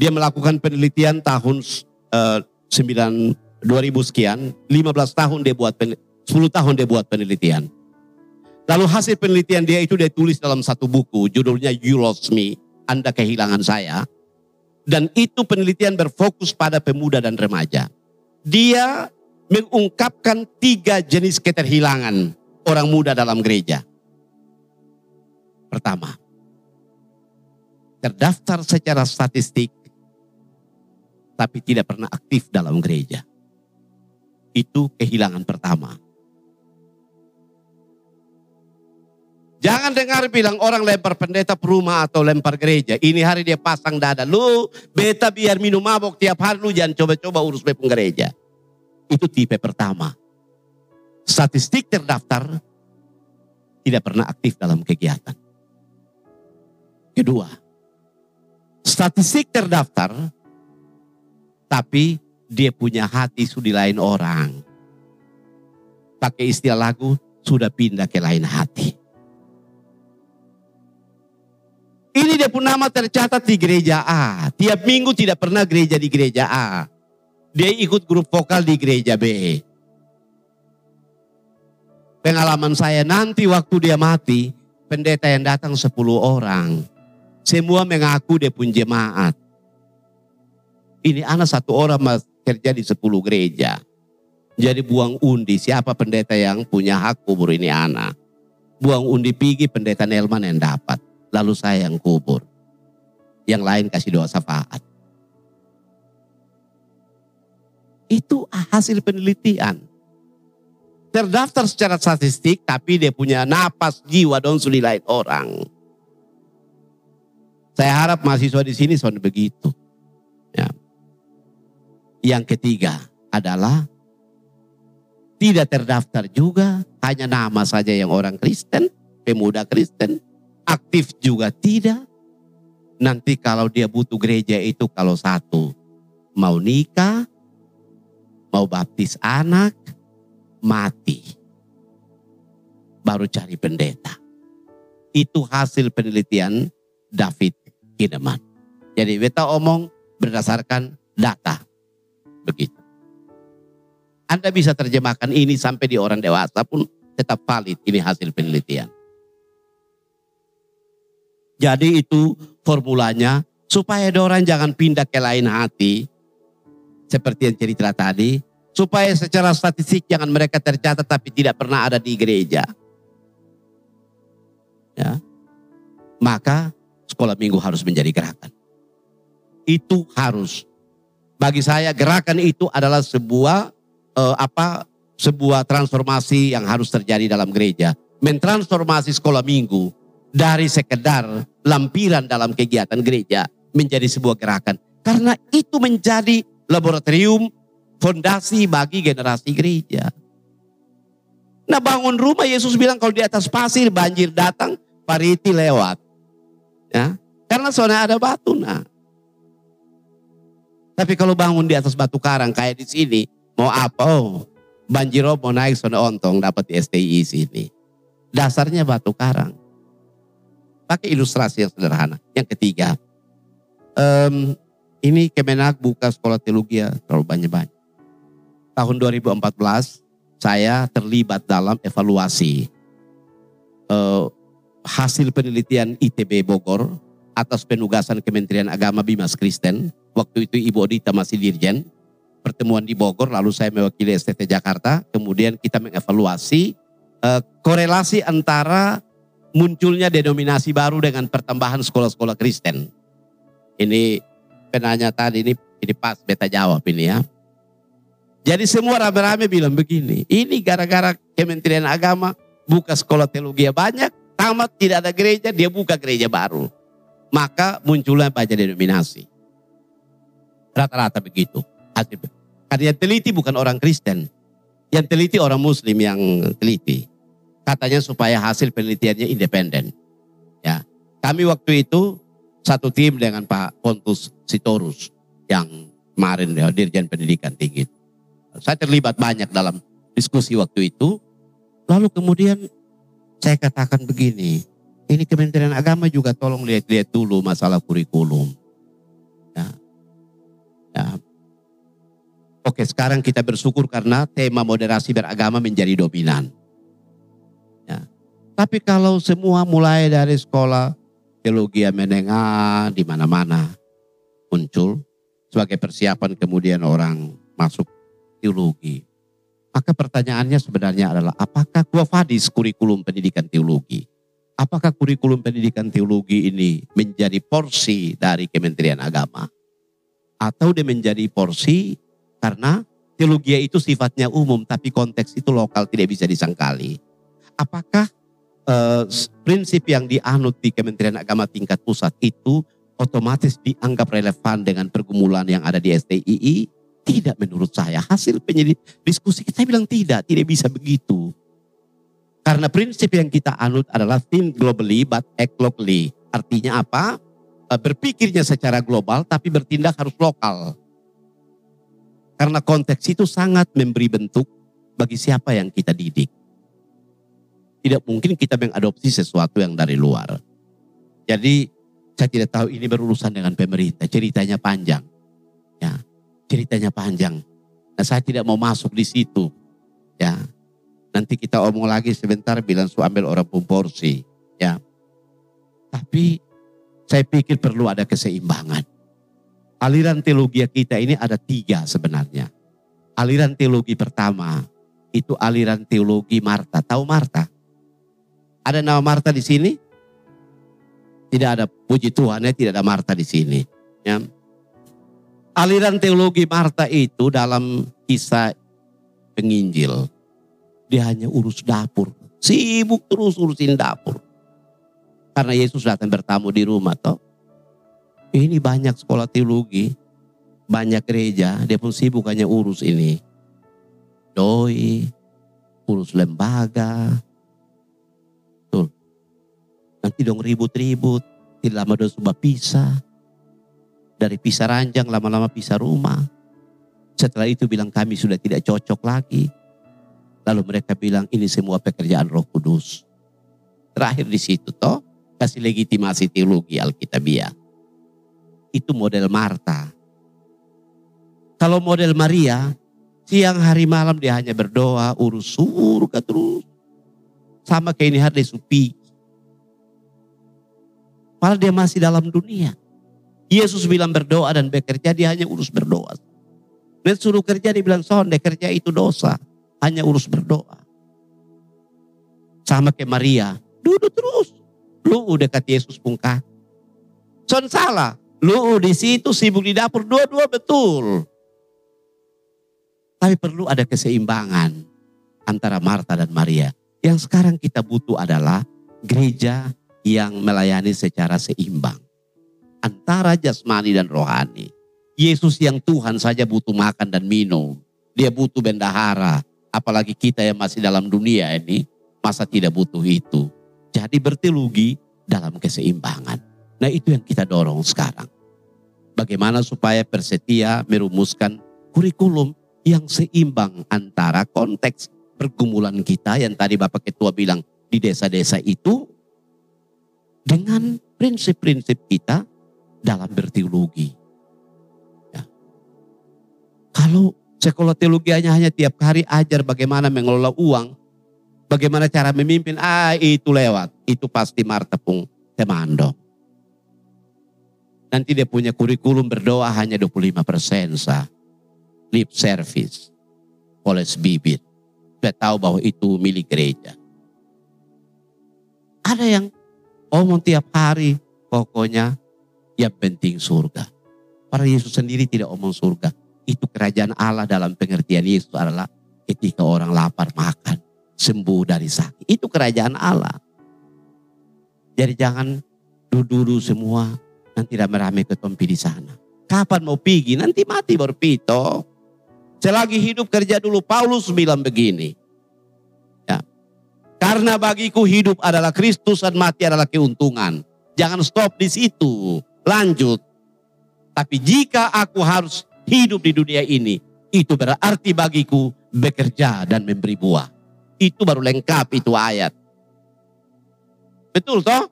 Dia melakukan penelitian tahun eh, 9 2000 sekian, 15 tahun dia buat 10 tahun dia buat penelitian. Lalu hasil penelitian dia itu dia tulis dalam satu buku, judulnya You Lost Me, Anda Kehilangan Saya. Dan itu penelitian berfokus pada pemuda dan remaja. Dia mengungkapkan tiga jenis keterhilangan orang muda dalam gereja. Pertama, terdaftar secara statistik tapi tidak pernah aktif dalam gereja. Itu kehilangan pertama. Jangan dengar bilang orang lempar pendeta perumah atau lempar gereja. Ini hari dia pasang dada. Lu beta biar minum mabok tiap hari lu jangan coba-coba urus bepeng gereja. Itu tipe pertama. Statistik terdaftar tidak pernah aktif dalam kegiatan. Kedua, statistik terdaftar tapi dia punya hati sudah lain orang. Pakai istilah lagu, sudah pindah ke lain hati. Ini dia punya nama tercatat di gereja A. Tiap minggu tidak pernah gereja di gereja A. Dia ikut grup vokal di gereja B. Pengalaman saya nanti waktu dia mati, pendeta yang datang 10 orang. Semua mengaku dia pun jemaat. Ini anak satu orang mas kerja di 10 gereja. Jadi buang undi siapa pendeta yang punya hak kubur ini anak. Buang undi pergi pendeta Nelman yang dapat. Lalu saya yang kubur. Yang lain kasih doa syafaat. Itu hasil penelitian. Terdaftar secara statistik tapi dia punya napas jiwa don suli lain orang. Saya harap mahasiswa di sini soal begitu. Ya. Yang ketiga adalah tidak terdaftar juga hanya nama saja yang orang Kristen, pemuda Kristen, aktif juga tidak. Nanti kalau dia butuh gereja itu kalau satu mau nikah, mau baptis anak, mati. Baru cari pendeta. Itu hasil penelitian David Kineman. Jadi beta omong berdasarkan data. Begitu. Anda bisa terjemahkan ini sampai di orang dewasa pun tetap valid. Ini hasil penelitian. Jadi itu formulanya supaya orang jangan pindah ke lain hati. Seperti yang cerita tadi. Supaya secara statistik jangan mereka tercatat tapi tidak pernah ada di gereja. Ya. Maka sekolah minggu harus menjadi gerakan. Itu harus. Bagi saya gerakan itu adalah sebuah eh, apa sebuah transformasi yang harus terjadi dalam gereja. Mentransformasi sekolah minggu dari sekedar lampiran dalam kegiatan gereja menjadi sebuah gerakan. Karena itu menjadi laboratorium fondasi bagi generasi gereja. Nah bangun rumah Yesus bilang kalau di atas pasir banjir datang, pariti lewat. Ya, karena soalnya ada batu nah. Tapi kalau bangun di atas batu karang kayak di sini, mau apa? Oh, banjir mau naik soalnya ontong dapat di STI sini. Dasarnya batu karang. Pakai ilustrasi yang sederhana. Yang ketiga, um, ini Kemenak buka sekolah teologi ya terlalu banyak-banyak. Tahun 2014 saya terlibat dalam evaluasi uh, hasil penelitian ITB Bogor atas penugasan Kementerian Agama Bimas Kristen. Waktu itu Ibu Odita masih dirjen. Pertemuan di Bogor, lalu saya mewakili STT Jakarta. Kemudian kita mengevaluasi uh, korelasi antara munculnya denominasi baru dengan pertambahan sekolah-sekolah Kristen. Ini penanya tadi ini ini pas beta jawab ini ya. Jadi semua rame-rame bilang begini, ini gara-gara Kementerian Agama buka sekolah teologi banyak, tamat tidak ada gereja, dia buka gereja baru. Maka munculnya banyak denominasi. Rata-rata begitu. Karena yang teliti bukan orang Kristen. Yang teliti orang Muslim yang teliti. Katanya supaya hasil penelitiannya independen. Ya, kami waktu itu satu tim dengan Pak Pontus Sitorus yang kemarin ya, Dirjen Pendidikan Tinggi. Saya terlibat banyak dalam diskusi waktu itu. Lalu kemudian saya katakan begini, ini Kementerian Agama juga tolong lihat-lihat dulu masalah kurikulum. Ya. Ya. Oke, sekarang kita bersyukur karena tema moderasi beragama menjadi dominan. Ya. Tapi kalau semua mulai dari sekolah teologi menengah di mana-mana muncul sebagai persiapan kemudian orang masuk teologi. Maka pertanyaannya sebenarnya adalah apakah kuafadis kurikulum pendidikan teologi? Apakah kurikulum pendidikan teologi ini menjadi porsi dari Kementerian Agama? Atau dia menjadi porsi karena teologi itu sifatnya umum tapi konteks itu lokal tidak bisa disangkali. Apakah eh, prinsip yang dianut di Kementerian Agama tingkat pusat itu otomatis dianggap relevan dengan pergumulan yang ada di STII? Tidak menurut saya. Hasil penyelidik diskusi kita bilang tidak, tidak bisa begitu. Karena prinsip yang kita anut adalah think globally but act locally. Artinya apa? Berpikirnya secara global tapi bertindak harus lokal. Karena konteks itu sangat memberi bentuk bagi siapa yang kita didik. Tidak mungkin kita mengadopsi sesuatu yang dari luar. Jadi Saya tidak tahu ini berurusan dengan pemerintah. Ceritanya panjang. Ya, ceritanya panjang. Nah, saya tidak mau masuk di situ. Ya, nanti kita omong lagi sebentar bilang su ambil orang pun porsi. Ya, tapi saya pikir perlu ada keseimbangan. Aliran teologi kita ini ada tiga sebenarnya. Aliran teologi pertama itu aliran teologi Marta. Tahu Marta? Ada nama Marta di sini? Tidak ada puji Tuhan ya, tidak ada Marta di sini. Ya. Aliran teologi Marta itu dalam kisah penginjil. Dia hanya urus dapur. Sibuk terus urusin dapur. Karena Yesus datang bertamu di rumah toh. Ini banyak sekolah teologi. Banyak gereja. Dia pun sibuk hanya urus ini. Doi. Urus lembaga Nanti dong ribut-ribut. Tidak lama dong coba pisah. Dari pisah ranjang lama-lama pisah rumah. Setelah itu bilang kami sudah tidak cocok lagi. Lalu mereka bilang ini semua pekerjaan roh kudus. Terakhir di situ toh kasih legitimasi teologi Alkitabiah. Itu model Marta. Kalau model Maria, siang hari malam dia hanya berdoa, urus surga terus. Sama kayak ini hari supi. Padahal dia masih dalam dunia. Yesus bilang berdoa dan bekerja, dia hanya urus berdoa. Dan suruh kerja, dia bilang, sonde kerja itu dosa. Hanya urus berdoa. Sama kayak Maria, duduk terus. Lu udah kata Yesus pungkat. Son salah. Lu di situ sibuk di dapur, dua-dua betul. Tapi perlu ada keseimbangan antara Marta dan Maria. Yang sekarang kita butuh adalah gereja yang melayani secara seimbang. Antara jasmani dan rohani. Yesus yang Tuhan saja butuh makan dan minum. Dia butuh bendahara. Apalagi kita yang masih dalam dunia ini. Masa tidak butuh itu. Jadi berteologi dalam keseimbangan. Nah itu yang kita dorong sekarang. Bagaimana supaya persetia merumuskan kurikulum yang seimbang antara konteks pergumulan kita yang tadi Bapak Ketua bilang di desa-desa itu dengan prinsip-prinsip kita dalam berteologi. Ya. Kalau sekolah teologi hanya, hanya tiap hari ajar bagaimana mengelola uang, bagaimana cara memimpin, ah itu lewat. Itu pasti Marta Pung Temando. Nanti dia punya kurikulum berdoa hanya 25 persen sah. Lip service. Poles bibit. Sudah tahu bahwa itu milik gereja. Ada yang omong tiap hari. Pokoknya yang penting surga. Para Yesus sendiri tidak omong surga. Itu kerajaan Allah dalam pengertian Yesus adalah ketika orang lapar makan. Sembuh dari sakit. Itu kerajaan Allah. Jadi jangan duduk semua. Nanti rame-rame ke tompi di sana. Kapan mau pergi? Nanti mati baru pito. Selagi hidup kerja dulu. Paulus bilang begini. Karena bagiku hidup adalah Kristus dan mati adalah keuntungan. Jangan stop di situ. Lanjut. Tapi jika aku harus hidup di dunia ini, itu berarti bagiku bekerja dan memberi buah. Itu baru lengkap itu ayat. Betul toh?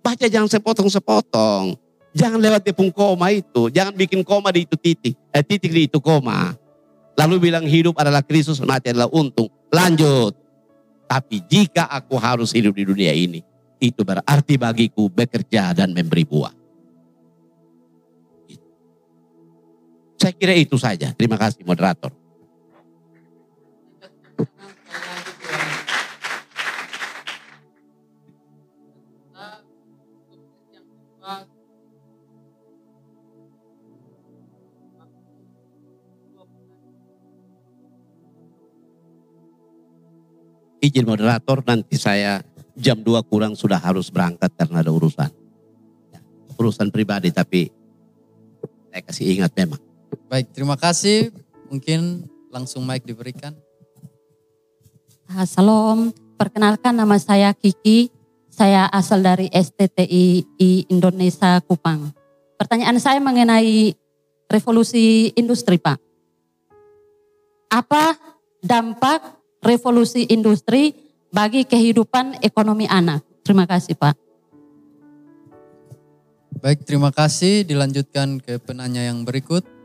Baca jangan sepotong-sepotong. Jangan lewat di pung koma itu. Jangan bikin koma di itu titik. Eh, titik di itu koma. Lalu bilang hidup adalah Kristus, mati adalah untung. Lanjut. Tapi jika aku harus hidup di dunia ini, itu berarti bagiku bekerja dan memberi buah. Saya kira itu saja. Terima kasih moderator. izin moderator nanti saya jam 2 kurang sudah harus berangkat karena ada urusan. Ya, urusan pribadi tapi saya kasih ingat memang. Baik, terima kasih. Mungkin langsung mic diberikan. Salam, perkenalkan nama saya Kiki. Saya asal dari STTI Indonesia Kupang. Pertanyaan saya mengenai revolusi industri, Pak. Apa dampak revolusi industri bagi kehidupan ekonomi anak. Terima kasih Pak. Baik, terima kasih. Dilanjutkan ke penanya yang berikut.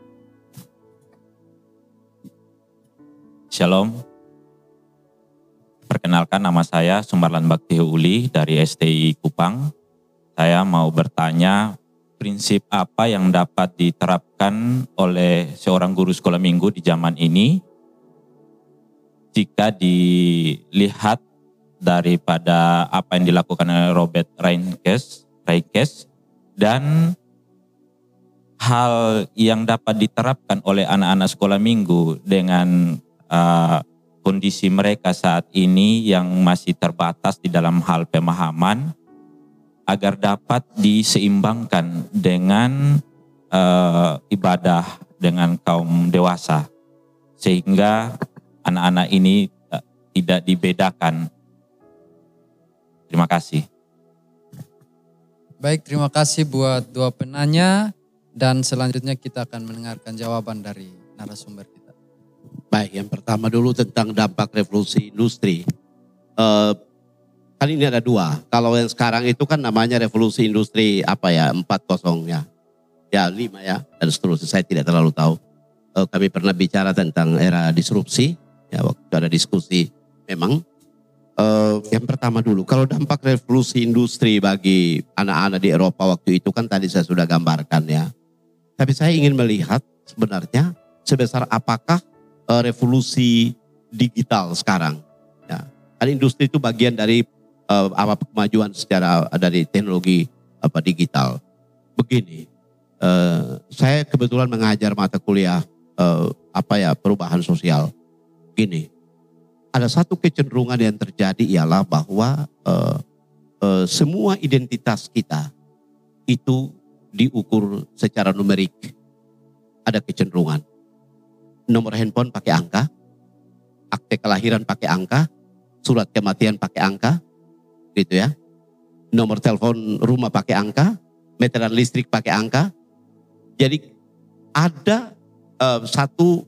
Shalom. Perkenalkan nama saya Sumarlan Bakti Uli dari STI Kupang. Saya mau bertanya prinsip apa yang dapat diterapkan oleh seorang guru sekolah minggu di zaman ini jika dilihat daripada apa yang dilakukan oleh Robert Reinkes, Reinkes dan hal yang dapat diterapkan oleh anak-anak sekolah minggu dengan uh, kondisi mereka saat ini yang masih terbatas di dalam hal pemahaman agar dapat diseimbangkan dengan uh, ibadah dengan kaum dewasa sehingga anak-anak ini uh, tidak dibedakan. Terima kasih. Baik, terima kasih buat dua penanya dan selanjutnya kita akan mendengarkan jawaban dari narasumber kita. Baik, yang pertama dulu tentang dampak revolusi industri. Uh, ini ada dua. Kalau yang sekarang itu kan namanya revolusi industri apa ya, 4.0 ya. Ya, 5 ya, dan seterusnya. Saya tidak terlalu tahu. Uh, kami pernah bicara tentang era disrupsi, ya waktu ada diskusi. Memang Uh, yang pertama dulu, kalau dampak revolusi industri bagi anak-anak di Eropa waktu itu kan tadi saya sudah gambarkan ya. Tapi saya ingin melihat sebenarnya sebesar apakah uh, revolusi digital sekarang. Ya. Kan industri itu bagian dari uh, apa kemajuan secara dari teknologi apa digital. Begini, uh, saya kebetulan mengajar mata kuliah uh, apa ya perubahan sosial. Gini, ada satu kecenderungan yang terjadi ialah bahwa uh, uh, semua identitas kita itu diukur secara numerik. Ada kecenderungan. Nomor handphone pakai angka, akte kelahiran pakai angka, surat kematian pakai angka, gitu ya. Nomor telepon rumah pakai angka, meteran listrik pakai angka. Jadi ada uh, satu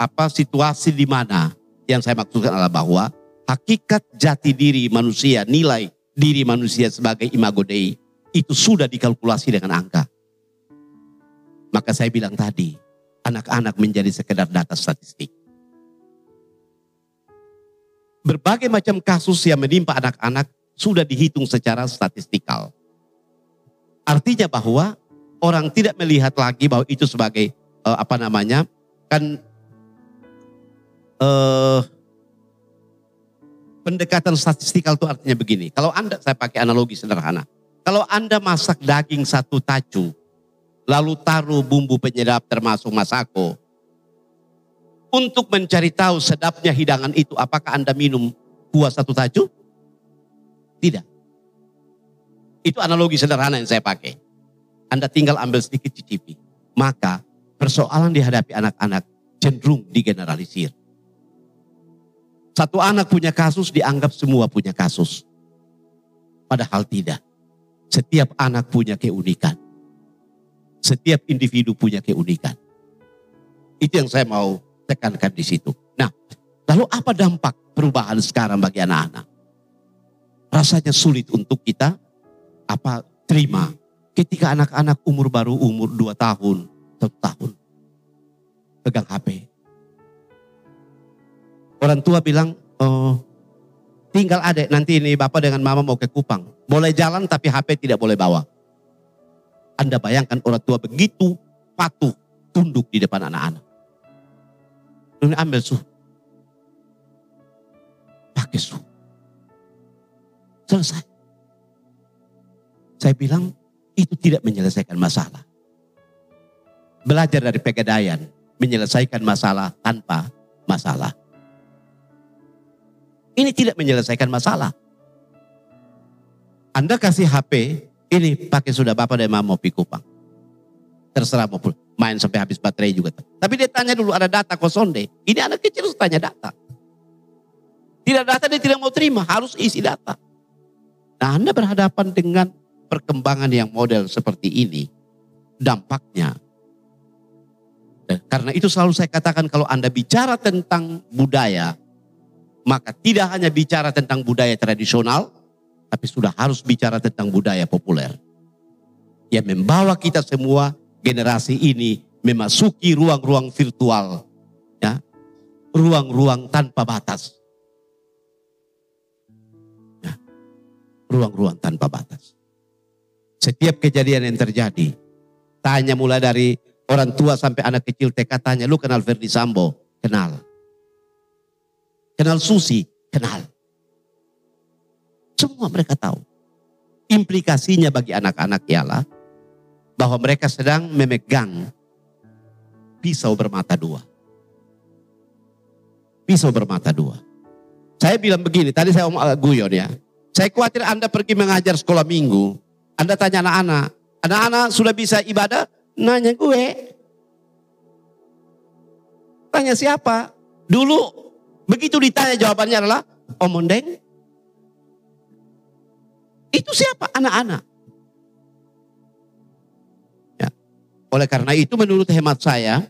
apa situasi di mana yang saya maksudkan adalah bahwa hakikat jati diri manusia, nilai diri manusia sebagai imago Dei itu sudah dikalkulasi dengan angka. Maka saya bilang tadi, anak-anak menjadi sekedar data statistik. Berbagai macam kasus yang menimpa anak-anak sudah dihitung secara statistikal. Artinya bahwa orang tidak melihat lagi bahwa itu sebagai uh, apa namanya kan uh, pendekatan statistikal itu artinya begini. Kalau Anda, saya pakai analogi sederhana. Kalau Anda masak daging satu tacu, lalu taruh bumbu penyedap termasuk masako, untuk mencari tahu sedapnya hidangan itu, apakah Anda minum kuah satu tacu? Tidak. Itu analogi sederhana yang saya pakai. Anda tinggal ambil sedikit cicipi. Maka persoalan dihadapi anak-anak cenderung digeneralisir. Satu anak punya kasus dianggap semua punya kasus. Padahal tidak. Setiap anak punya keunikan. Setiap individu punya keunikan. Itu yang saya mau tekankan di situ. Nah, lalu apa dampak perubahan sekarang bagi anak-anak? Rasanya sulit untuk kita apa terima ketika anak-anak umur baru umur 2 tahun, satu tahun pegang HP. Orang tua bilang, oh, tinggal adek nanti ini bapak dengan mama mau ke Kupang. Boleh jalan tapi HP tidak boleh bawa. Anda bayangkan orang tua begitu patuh tunduk di depan anak-anak. Ini ambil su. Pakai su. Selesai. Saya bilang itu tidak menyelesaikan masalah. Belajar dari pegadaian menyelesaikan masalah tanpa masalah. Ini tidak menyelesaikan masalah. Anda kasih HP, ini pakai sudah Bapak dan Mama mau pikupang. Terserah mau main sampai habis baterai juga. Tapi dia tanya dulu ada data kosong deh. Ini anak kecil harus tanya data. Tidak data dia tidak mau terima, harus isi data. Nah Anda berhadapan dengan perkembangan yang model seperti ini. Dampaknya. Karena itu selalu saya katakan kalau Anda bicara tentang budaya, maka tidak hanya bicara tentang budaya tradisional, tapi sudah harus bicara tentang budaya populer. yang membawa kita semua generasi ini memasuki ruang-ruang virtual, ya, ruang-ruang tanpa batas. Ya, ruang-ruang tanpa batas. Setiap kejadian yang terjadi, tanya mulai dari orang tua sampai anak kecil TK tanya, lu kenal Ferdi Sambo? Kenal. Kenal Susi? Kenal. Semua mereka tahu. Implikasinya bagi anak-anak ialah bahwa mereka sedang memegang pisau bermata dua. Pisau bermata dua. Saya bilang begini, tadi saya omong agak guyon ya. Saya khawatir Anda pergi mengajar sekolah minggu, Anda tanya anak-anak, anak-anak sudah bisa ibadah? Nanya gue. Tanya siapa? Dulu begitu ditanya jawabannya adalah omondeng. Itu siapa? Anak-anak. Ya. Oleh karena itu menurut hemat saya,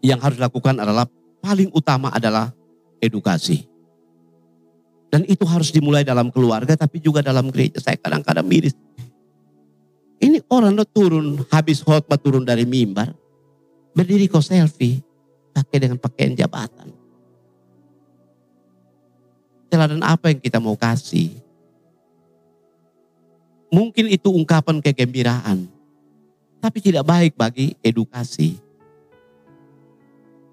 yang harus dilakukan adalah paling utama adalah edukasi. Dan itu harus dimulai dalam keluarga tapi juga dalam gereja. Saya kadang-kadang miris. Ini orang lo turun, habis khotbah turun dari mimbar. Berdiri kok selfie. Pakai dengan pakaian jabatan. Teladan apa yang kita mau kasih? Mungkin itu ungkapan kegembiraan. Tapi tidak baik bagi edukasi.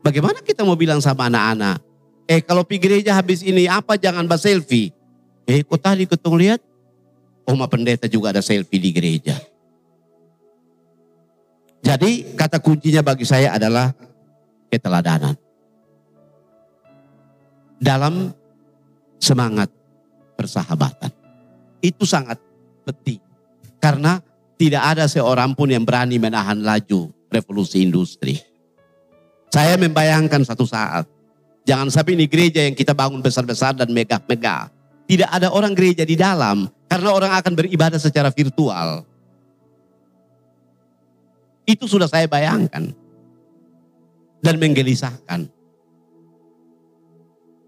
Bagaimana kita mau bilang sama anak-anak? Eh kalau pergi gereja habis ini apa jangan bahas selfie. Eh kok tadi ketemu lihat? Oma pendeta juga ada selfie di gereja. Jadi kata kuncinya bagi saya adalah keteladanan. Dalam semangat persahabatan. Itu sangat penting. Karena tidak ada seorang pun yang berani menahan laju revolusi industri. Saya membayangkan satu saat. Jangan sampai ini gereja yang kita bangun besar-besar dan megah-megah. Tidak ada orang gereja di dalam. Karena orang akan beribadah secara virtual. Itu sudah saya bayangkan. Dan menggelisahkan.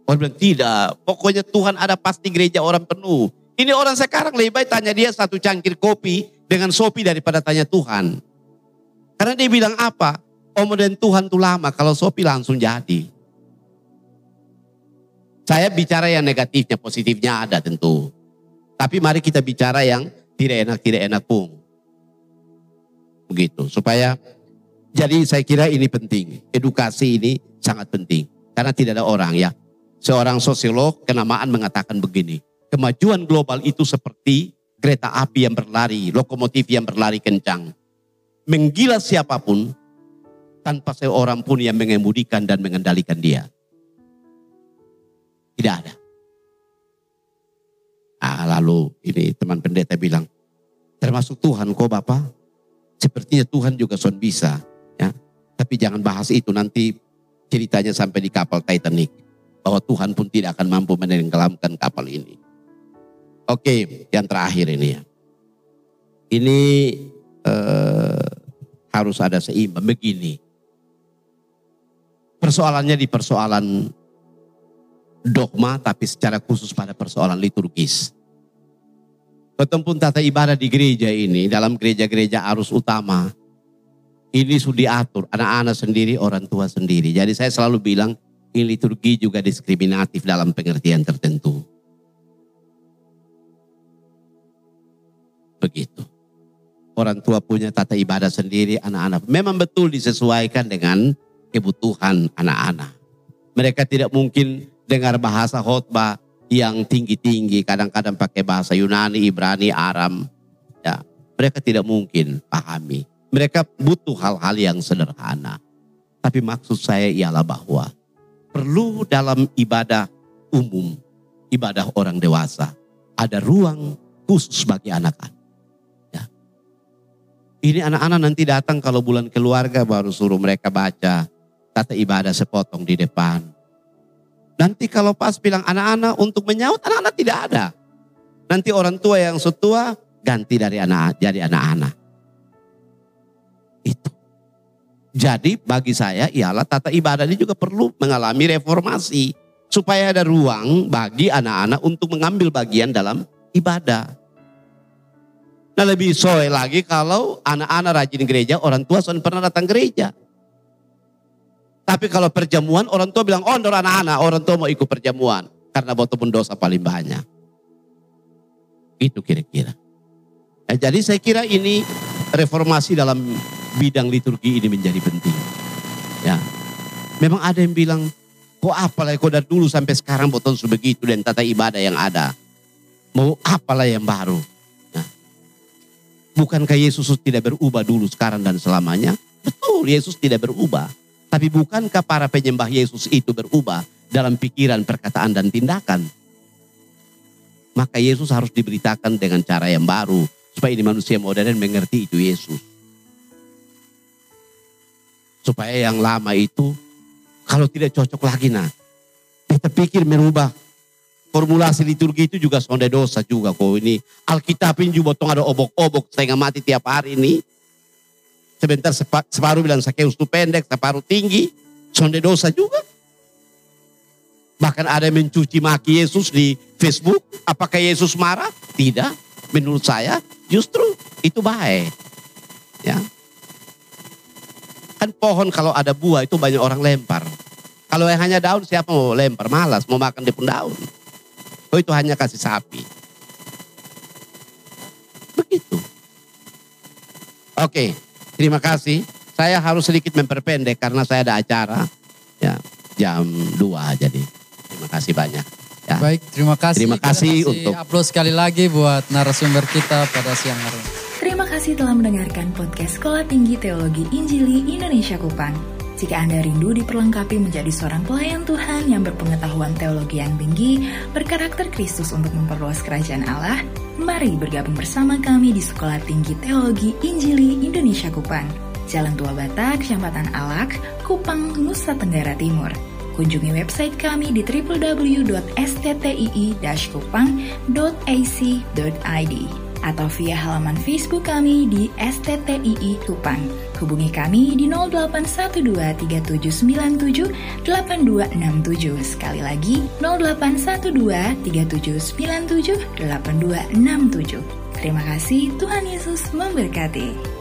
Orang bilang tidak, pokoknya Tuhan ada pasti gereja orang penuh. Ini orang sekarang lebih baik tanya dia satu cangkir kopi dengan sopi daripada tanya Tuhan. Karena dia bilang apa? Om dan Tuhan tuh lama, kalau sopi langsung jadi. Saya bicara yang negatifnya, positifnya ada tentu. Tapi mari kita bicara yang tidak enak, tidak enak pun. Begitu, supaya jadi saya kira ini penting. Edukasi ini sangat penting. Karena tidak ada orang ya. Seorang sosiolog kenamaan mengatakan begini. Kemajuan global itu seperti kereta api yang berlari, lokomotif yang berlari kencang. Menggila siapa pun tanpa seorang pun yang mengemudikan dan mengendalikan dia. Tidak ada. Ah, lalu ini teman pendeta bilang, termasuk Tuhan kok Bapak? Sepertinya Tuhan juga son bisa. ya. Tapi jangan bahas itu nanti ceritanya sampai di kapal Titanic. Bahwa Tuhan pun tidak akan mampu menenggelamkan kapal ini. Oke, yang terakhir ini ya. Ini eh, harus ada seimbang begini. Persoalannya di persoalan dogma tapi secara khusus pada persoalan liturgis. Betapun tata ibadah di gereja ini, dalam gereja-gereja arus utama, ini sudah diatur, anak-anak sendiri, orang tua sendiri. Jadi saya selalu bilang, ini liturgi juga diskriminatif dalam pengertian tertentu. Begitu. Orang tua punya tata ibadah sendiri, anak-anak. Memang betul disesuaikan dengan kebutuhan anak-anak. Mereka tidak mungkin dengar bahasa khotbah yang tinggi-tinggi, kadang-kadang pakai bahasa Yunani, Ibrani, Aram. Ya, mereka tidak mungkin pahami. Mereka butuh hal-hal yang sederhana. Tapi maksud saya ialah bahwa perlu dalam ibadah umum, ibadah orang dewasa, ada ruang khusus bagi anak-anak. Ini anak-anak nanti datang kalau bulan keluarga baru suruh mereka baca tata ibadah sepotong di depan. Nanti kalau pas bilang anak-anak untuk menyaut anak-anak tidak ada. Nanti orang tua yang setua ganti dari anak jadi anak-anak. Itu. Jadi bagi saya ialah tata ibadah ini juga perlu mengalami reformasi. Supaya ada ruang bagi anak-anak untuk mengambil bagian dalam ibadah. Nah lebih soe lagi kalau anak-anak rajin gereja, orang tua soalnya pernah datang gereja. Tapi kalau perjamuan orang tua bilang, oh anak-anak, orang tua mau ikut perjamuan. Karena botol pun dosa paling banyak. Itu kira-kira. Ya, jadi saya kira ini reformasi dalam bidang liturgi ini menjadi penting. Ya, memang ada yang bilang, kok apalah kok dari dulu sampai sekarang botol begitu dan tata ibadah yang ada. Mau apalah yang baru. Bukankah Yesus tidak berubah dulu sekarang dan selamanya? Betul, Yesus tidak berubah. Tapi bukankah para penyembah Yesus itu berubah dalam pikiran, perkataan, dan tindakan? Maka Yesus harus diberitakan dengan cara yang baru. Supaya ini manusia modern mengerti itu Yesus. Supaya yang lama itu kalau tidak cocok lagi nah. Kita pikir merubah formulasi liturgi itu juga sonde dosa juga kok ini. Alkitab ini juga ada obok-obok setengah mati tiap hari ini. Sebentar separuh bilang Sakeus itu pendek, separuh tinggi. Sonde dosa juga. Bahkan ada yang mencuci maki Yesus di Facebook. Apakah Yesus marah? Tidak. Menurut saya justru itu baik. Ya. Kan pohon kalau ada buah itu banyak orang lempar. Kalau yang hanya daun siapa mau lempar? Malas mau makan di pun daun. Oh itu hanya kasih sapi. Begitu. Oke. Terima kasih. Saya harus sedikit memperpendek karena saya ada acara. Ya, jam 2 jadi. Terima kasih banyak. Ya. Baik, terima kasih. Terima kasih Kita untuk upload sekali lagi buat narasumber kita pada siang hari ini. Terima kasih telah mendengarkan podcast Sekolah Tinggi Teologi Injili Indonesia Kupang. Jika Anda rindu diperlengkapi menjadi seorang pelayan Tuhan yang berpengetahuan teologi yang tinggi, berkarakter Kristus untuk memperluas kerajaan Allah, mari bergabung bersama kami di Sekolah Tinggi Teologi Injili Indonesia Kupang. Jalan Tua Bata, Kecamatan Alak, Kupang, Nusa Tenggara Timur. Kunjungi website kami di www.sttii-kupang.ac.id atau via halaman Facebook kami di STTII Kupang. Hubungi kami di 081237978267. Sekali lagi 081237978267. Terima kasih, Tuhan Yesus memberkati.